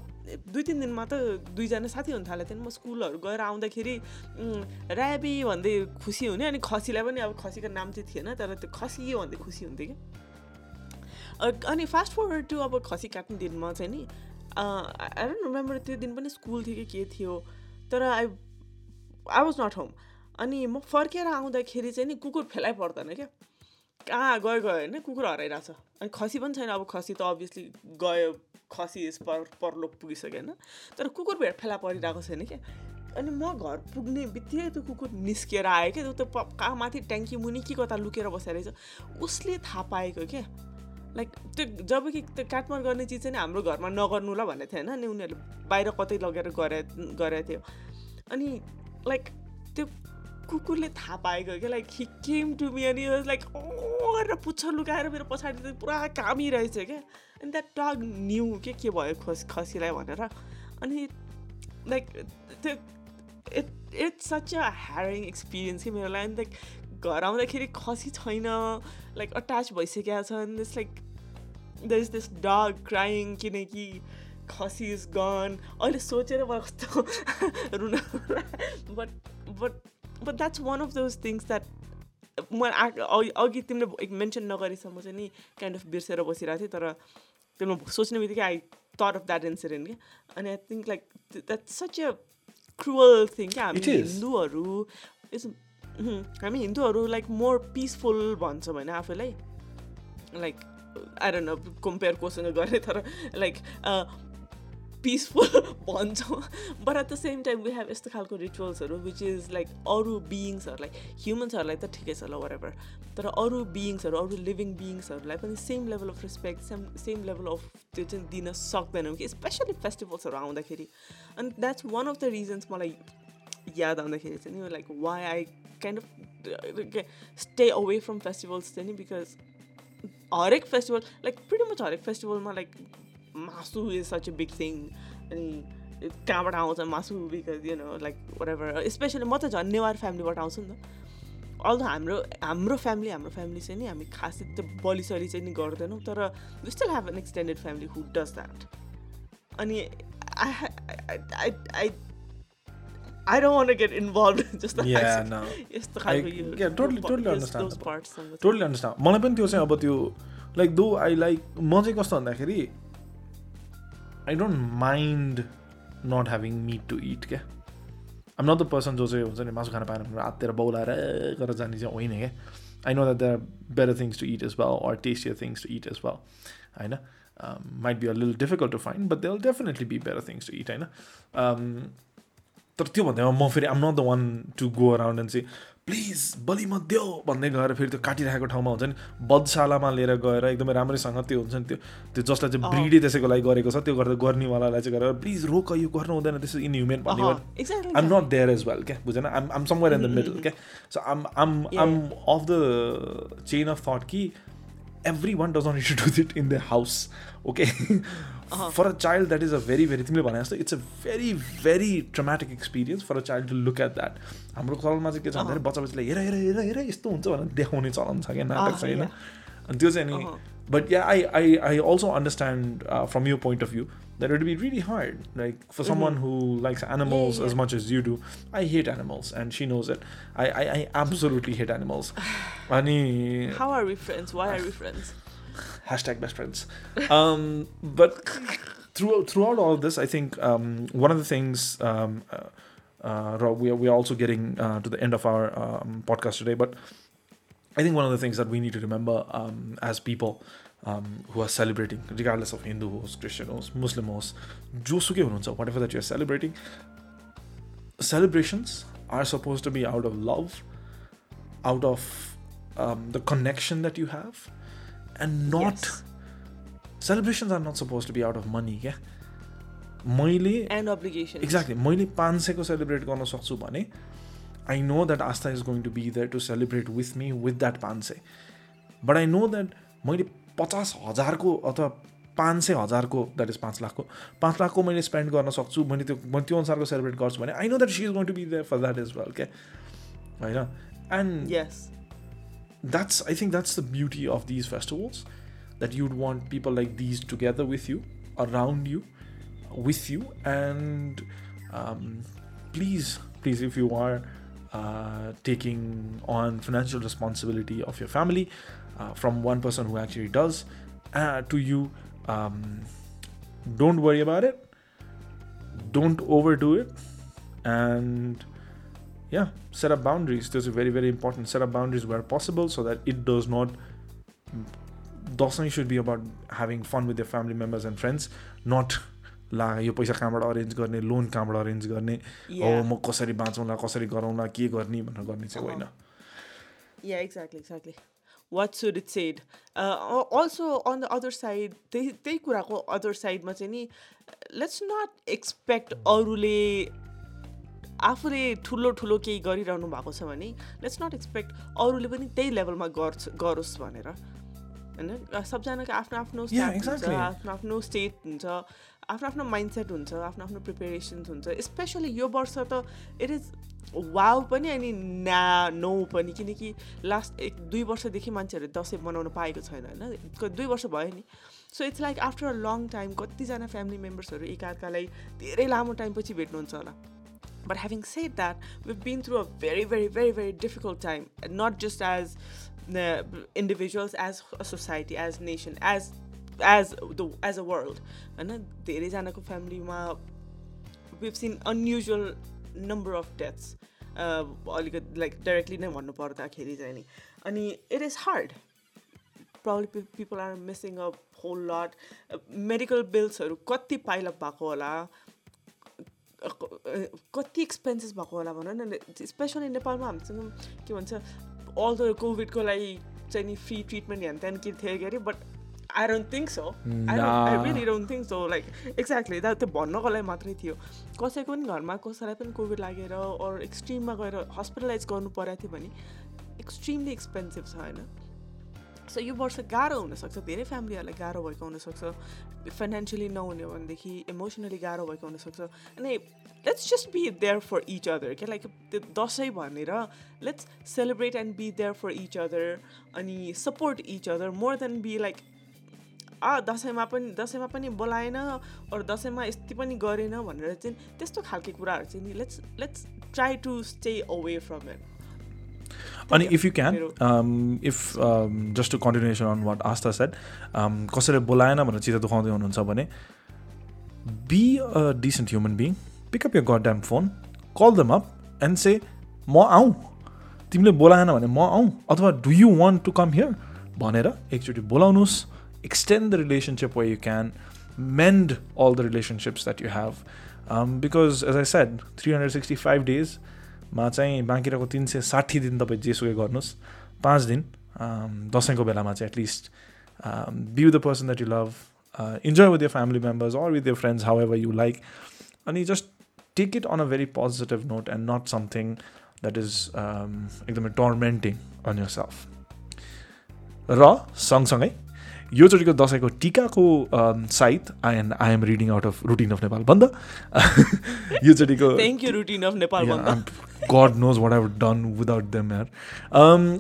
दुई तिन दिनमा त दुईजना साथी हुन थालेको थियो म स्कुलहरू गएर आउँदाखेरि ऱ्याबी भन्दै खुसी हुने अनि खसीलाई पनि अब खसीको नाम चाहिँ थिएन तर त्यो खसी भन्दै खुसी हुन्थ्यो कि। अनि फास्ट फरवर्ड टु अब खसी काट्ने दिनमा चाहिँ नि आई डोन्ट रिमेम्बर त्यो दिन पनि स्कुल थियो कि के थियो तर I I was not home अनि म फर्केर आउँदाखेरि चाहिँ नि कुकुर फेलाइ पर्दैन क्या। कहाँ गयो गयो होइन कुकुर हराइरहेछ अनि खसी पनि छैन अब खसी त अभियसली गयो खसी पर परलोक पुगिसक्यो होइन तर कुकुर भेट फेला परिरहेको छैन क्या अनि म घर पुग्ने बित्तिकै त्यो कुकुर निस्किएर आयो क्या त्यो कहाँ माथि ट्याङ्की मुनि के कता लुकेर बसेर उसले थाहा पाएको क्या लाइक त्यो जब कि त्यो काटमार गर्ने चिज चाहिँ हाम्रो घरमा नगर्नु ल भनेको थियो होइन अनि उनीहरूले बाहिर कतै लगेर गरे गरेको थियो अनि लाइक त्यो कुकुरले थाहा पाएको क्या like he came to me अनि लाइक गरेर पुच्छर लुकाएर मेरो पछाडि चाहिँ पुरा कामिरहेछ क्या. अनि द्याट डग न्यू के के भयो खस खसीलाई भनेर। अनि लाइक त्यो it it's such a harrowing experience कि मेरो लागि लाइक घर आउँदाखेरि खसी छैन लाइक अट्याच भइसकेको छ अनि this like the is this dog crying किनकि खसी इज गन अहिले सोचेर मलाई कस्तो रुन but but but that's one of those things that म अघि तिमीले मेन्सन नगरेसम्म चाहिँ नि काइन्ड अफ बिर्सेर बसिरहेको थिएँ तर त्यो सोच्ने बित्तिकै I thought of that incident क्या अनि I think like that's such a cruel thing क्या हामी हिन्दूहरू हामी हिन्दूहरू लाइक मोर पिसफुल भन्छौँ होइन आफैलाई लाइक आई न कम्पेयर कोसँग गरेँ तर लाइक पिसफुल भन्छौँ but at the same time we have यस्तो खालको रिचुअल्सहरू विच इज लाइक अरू बिइङ्सहरूलाई ह्युमन्सहरूलाई त ठिकै छ ल वरेभर तर अरू बिइङ्सहरू अरू लिभिङ बिइङ्सहरूलाई पनि same level of respect same same level of त्यो चाहिँ दिन सक्दैनौँ कि स्पेसली फेस्टिभल्सहरू आउँदाखेरि अनि that's one of the reasons मलाई याद आउँदाखेरि चाहिँ नि like why I kind of stay away from festivals चाहिँ नि बिकज हरेक फेस्टिभल लाइक प्रिटी मच हरेक फेस्टिभलमा like masu is such a big thing अनि कहाँबाट आउँछ मासु because you know like whatever specially म त झन् नेवार फ्यामिलीबाट आउँछु नि त अल्दो हाम्रो हाम्रो फ्यामिली हाम्रो फ्यामिली चाहिँ नि हामी खासै त्यो बलिसली चाहिँ नि गर्दैनौँ तर we still have an extended family who does that अनि I I I don't want to get involved जस्तो yeah, no. यस्तो खालको yeah, totally, totally understand. Totally understand. मलाई पनि त्यो चाहिँ अब त्यो लाइक दो आई लाइक म चाहिँ कस्तो भन्दाखेरि I don't mind not having meat to it क्या आम नट द पर्सन जो चाहिँ हुन्छ नि मासु खान पाएन भने हाततिर बौलाएर गरेर जाने चाहिँ होइन क्या I know that they are better things to it as well or tastier things to it as well होइन might be a lil difficult to find but they will definitely be better things to it होइन तर त्यो भन्दैमा म फेरि आम not the one to go around and चाहिँ प्लिज बलि देऊ भन्दै गएर फेरि त्यो काटिरहेको ठाउँमा हुन्छ नि बदशालामा लिएर गएर एकदमै राम्रैसँग त्यो हुन्छ नि त्यो त्यो जसलाई चाहिँ ब्रिडी त्यसैको लागि गरेको छ त्यो गर्दा गर्नेवालालाई चाहिँ गरेर प्लिज रोक यो गर्नु हुँदैन त्यसो इनह्युमेन भन्ने um not there as well क्या? बुझेन? Um um somewhere in the middle क्या? So um um um of the chain of thought कि everyone does not to do it in the house okay For a child that is a very very तिमीले भने जस्तो it's a very very traumatic experience for a child to look at that हाम्रो चलनमा चाहिँ के छ भन्दाखेरि बच्चा बच्चाले हेर हेर हेर हेर यस्तो हुन्छ भनेर देखाउने चलन छ क्या नाटक छ होइन अनि त्यो चाहिँ नि but yeah I I I also understand from your point of view that would be really hard. Like for someone who likes animals yeah, yeah. as much as you do, I hate animals, and she knows it. I I, I absolutely hate animals. Ani, How are we friends? Why are we friends? Hashtag best friends. Um, but throughout throughout all of this, I think um, one of the things um, uh, uh, we are we are also getting uh, to the end of our um, podcast today, but I think one of the things that we need to remember um, as people um, who are celebrating, regardless of Hindu hosts, Christian hosts, Muslim whatever that you're celebrating, celebrations are supposed to be out of love, out of the connection that you have and not celebrations are not suppose to be out of money क्या मैले एक्ज्याक्टली मैले पाँच सयको सेलिब्रेट गर्न सक्छु भने I know that Aastha is going to be there to celebrate with me with that पाँच सय बट आई नो द्याट मैले पचास हजारको अथवा पाँच सय हजारको द्याट इज पाँच लाखको पाँच लाखको मैले स्पेन्ड गर्न सक्छु मैले त्यो मैले त्यो अनुसारको सेलिब्रेट गर्छु भने I know that she is going to be there for that is well क्या होइन and yes that's I think that's the beauty of these festivals that you'd want people like these together with you, around you, with you, and um, please, please, if you are uh, taking on financial responsibility of your family uh, from one person who actually does uh, to you, um, don't worry about it. Don't overdo it, and yeah set up boundaries those are very very important set up boundaries where possible so that it does not Dashain should be about having fun with your family members and friends not ला यो पैसा कहाँबाट अरेन्ज गर्ने लोन कहाँबाट अरेन्ज गर्ने हो म कसरी बाँचौँला कसरी गरौँला के गर्ने भनेर गर्ने चाहिँ होइन Yeah, exactly, exactly. What should it said? Uh, also, on the other side, त्यही त्यही कुराको अदर साइडमा चाहिँ नि लेट्स नट एक्सपेक्ट अरूले आफूले ठुलो ठुलो केही गरिरहनु भएको छ भने लेट्स नट एक्सपेक्ट अरूले पनि त्यही लेभलमा गर्छ गरोस् भनेर। होइन? सबजनाको आफ्नो आफ्नो. आफ्नो आफ्नो स्टेट हुन्छ आफ्नो आफ्नो माइन्डसेट हुन्छ आफ्नो आफ्नो प्रिपेरेसन्स हुन्छ। स्पेसली यो वर्ष त इट इज वाउ पनि अनि ना नो पनि। किनकि लास्ट एक दुई वर्षदेखि मान्छेहरूले दसैँ मनाउन पाएको छैन होइन? दुई वर्ष भयो नि। So it's like after a long time कतिजना फ्यामिली मेम्बर्सहरू एकअर्कालाई धेरै लामो टाइमपछि भेट्नुहुन्छ होला। But having said that, we've been through a very, very, very, very difficult time. Not just as the individuals, as a society, as nation, as as the as a world. होइन धेरैजनाको फ्यामिलीमा we've seen unusual number of deaths. अलिकति लाइक डाइरेक्टली नै भन्नु पर्दाखेरि चाहिँ नि अनि it is hard problem people are missing a whole lot medical बिल्सहरू कति पाइलअप भएको होला कति एक्सपेन्सेस भएको होला भन न स्पेसली नेपालमा हामीसँग के भन्छ अल द कोभिडको लागि चाहिँ नि फ्री ट्रिटमेन्ट हेन त्यहाँ के थियो अरे but I don't think so I. Really don't think so like exactly दा त्यो भन्नको लागि मात्रै थियो। कसैको पनि घरमा कसैलाई पनि कोभिड लागेर अरू एक्सट्रिममा गएर हस्पिटलाइज गर्नु परेको थियो भने एक्सट्रिमली एक्सपेन्सिभ छ होइन? सो यो वर्ष गाह्रो हुनसक्छ धेरै फ्यामिलीहरूलाई गाह्रो भएको हुनसक्छ। फाइनेन्सियली नहुने भनेदेखि इमोसनली गाह्रो भएको हुनसक्छ अनि let's just be there for each other क्या लाइक त्यो दसैँ भनेर let's celebrate and be there for each other अनि support each other more than be like आ दसैँमा पनि दसैँमा पनि बोलाएन अरू दसैँमा यति पनि गरेन भनेर चाहिँ त्यस्तो खालको कुराहरू चाहिँ नि let's let's try to stay away from it अनि इफ यु क्यान मेरो- if just to continuation on what Astha set कसैले बोलाएन भनेर चित्त दुखाउँदै हुनुहुन्छ भने be a decent human being pick up your god damn phone call them up and say म आउँ तिमीले बोलाएन भने म आउँ अथवा do you want to come here भनेर एकचोटि बोलाउनुहोस्। Extend the relationship way you can mend all the relationships that you have because as I said three hundred sixty five डेजमा चाहिँ बाँकी रहेको तिन सय साठी दिन तपाईँ जेसुकै गर्नुहोस्। पाँच दिन दसैँको बेलामा चाहिँ at least be the person that you love enjoy with your family members or with your friends however you like अनि just take it on a very positive note and not something that is एकदमै टर्मेन्टिङ अन यर सेल्फ र सँगसँगै योचोटिको दसैँको टिकाको site. I and I am reading out of routine of Nepal बन्द योचोटिको thank you routine of Nepal god knows what I've done without them यार।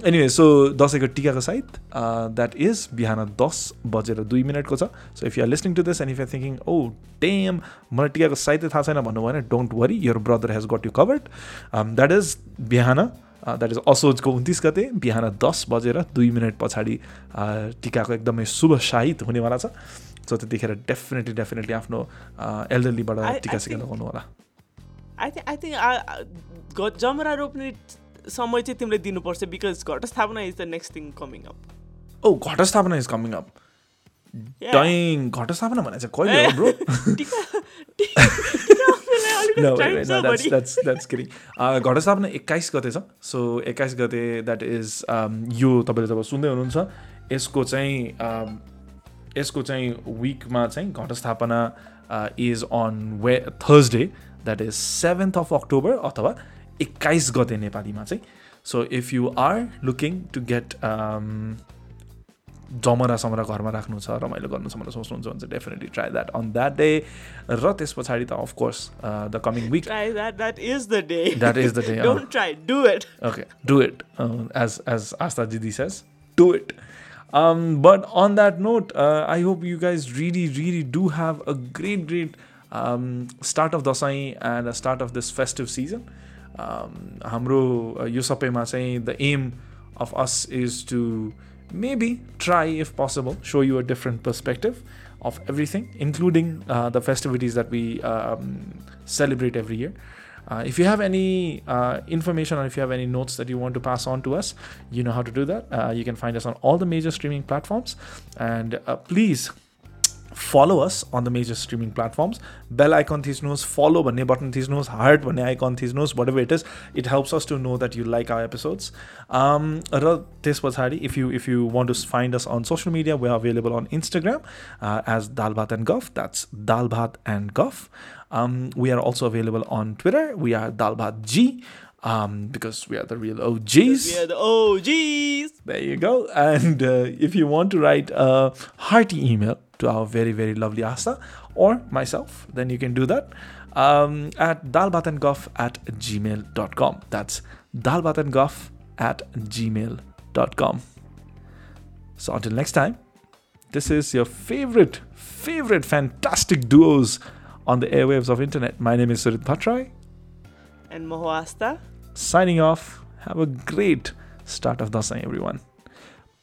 एनिवे सो दसैँको टिकाको साइत द्याट इज बिहान दस बजेर दुई मिनटको छ। So if you're listening to this and if are thinking oh टेम मलाई टिकाको साहित्य थाहा छैन भन्नुभयो भने don't worry your brother has got you covered that is बिहान द्याट इज असोजको उन्तिस गते बिहान दस बजेर दुई मिनट पछाडि uh, टिकाको एकदमै शुभ साहित हुनेवाला छ। सो त्यतिखेर डेफिनेटली डेफिनेटली आफ्नो एल्डरलीबाट I टिका सिका think- लगाउनु होला आई थिङ्क आई थिङ्क जमरा रोप्ने समय चाहिँ तिमीले दिनुपर्छ because Ghatasthapana is the next thing coming up oh Ghatasthapana is coming up dying Ghatasthapana भने चाहिँ कहिले हो bro No, wait, no, that's that's that's kidding. घटस्थापना एक्काइस गते छ सो एक्काइस गते द्याट इज यो तपाईँले जब सुन्दै हुनुहुन्छ यसको चाहिँ यसको चाहिँ विकमा चाहिँ Ghatasthapana is on way Thursday that is seventh of October अथवा एक्काइस गते नेपालीमा चाहिँ so if you are looking to get जमरा समरा घरमा राख्नु छ रमाइलो गर्नु छ भनेर सोच्नुहुन्छ भने चाहिँ definitely try that on that day र त्यस पछाडि त of course the coming week. Do it. Okay, do it. Uh, as as Asta Didi says, do it. Um, but on that note, uh, I hope you guys really, really do have a great, great um, start of Dasai and a start of this festive season. Um, हाम्रो uh, यो सबैमा चाहिँ the aim of us is to maybe try, if possible, show you a different perspective of everything, including uh, the festivities that we um, celebrate every year. Uh, if you have any uh, information or if you have any notes that you want to pass on to us, you know how to do that. Uh, you can find us on all the major streaming platforms. And uh, please follow us on the major streaming platforms. Bell icon थिच्नुहोस् follow भन्ने button थिच्नुहोस् heart भन्ने icon थिच्नुहोस् whatever it is it helps us to know that you like our episodes um, र त्यस पछाडि if you if you want to find us on social media we are available on Instagram uh, as Dalbat and Guff that's Dalbat and Guff um, we are also available on Twitter we are Dalbat G um, because we are the real OGs. We are the OGs. There you go. And uh, if you want to write a hearty email to our very, very lovely Asta or myself, then you can do that um, at dalbatandguff at gmail.com. That's dalbatandguff at gmail.com. So until next time, this is your favorite, favorite fantastic duos on the airwaves of internet. My name is Surit Bhattrai. And Mohoasta. Signing off. Have a great start of Dasai, everyone.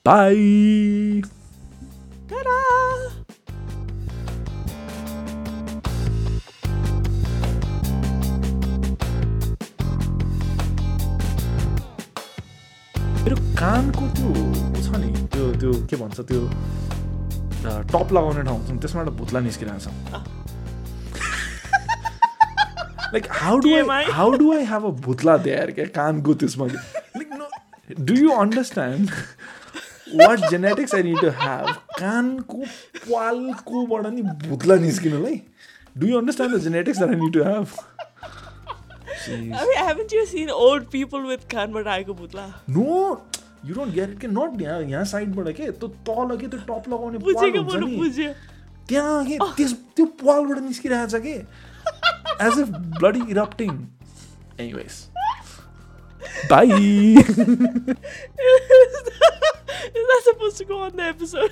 Bye. Ta-da! कानको त्यो छ नि त्यो त्यो के भन्छ त्यो टप लगाउने ठाउँ नि, त्यसमा एउटा भुत्ला निस्किरहेको छ। Like how do? I how do I have a भुत्ला there क्या? कानको त्यसमा like no do you understand what genetics I need to have कानको पालकोबाट नि भुत्ला निस्किनुलाई? Do you understand the genetics that I need to have I mean, haven't you seen old people with कानमा आएको भुत्ला? नो यु डोन्ट गेट के नट यहाँ यहाँ साइडबाट के त्यो तल के त्यो टप लगाउने त्यहाँ के त्यस त्यो पालबाट निस्किरहेको छ कि as a bloody erupting anyways bye Is that supposed to go on the episode?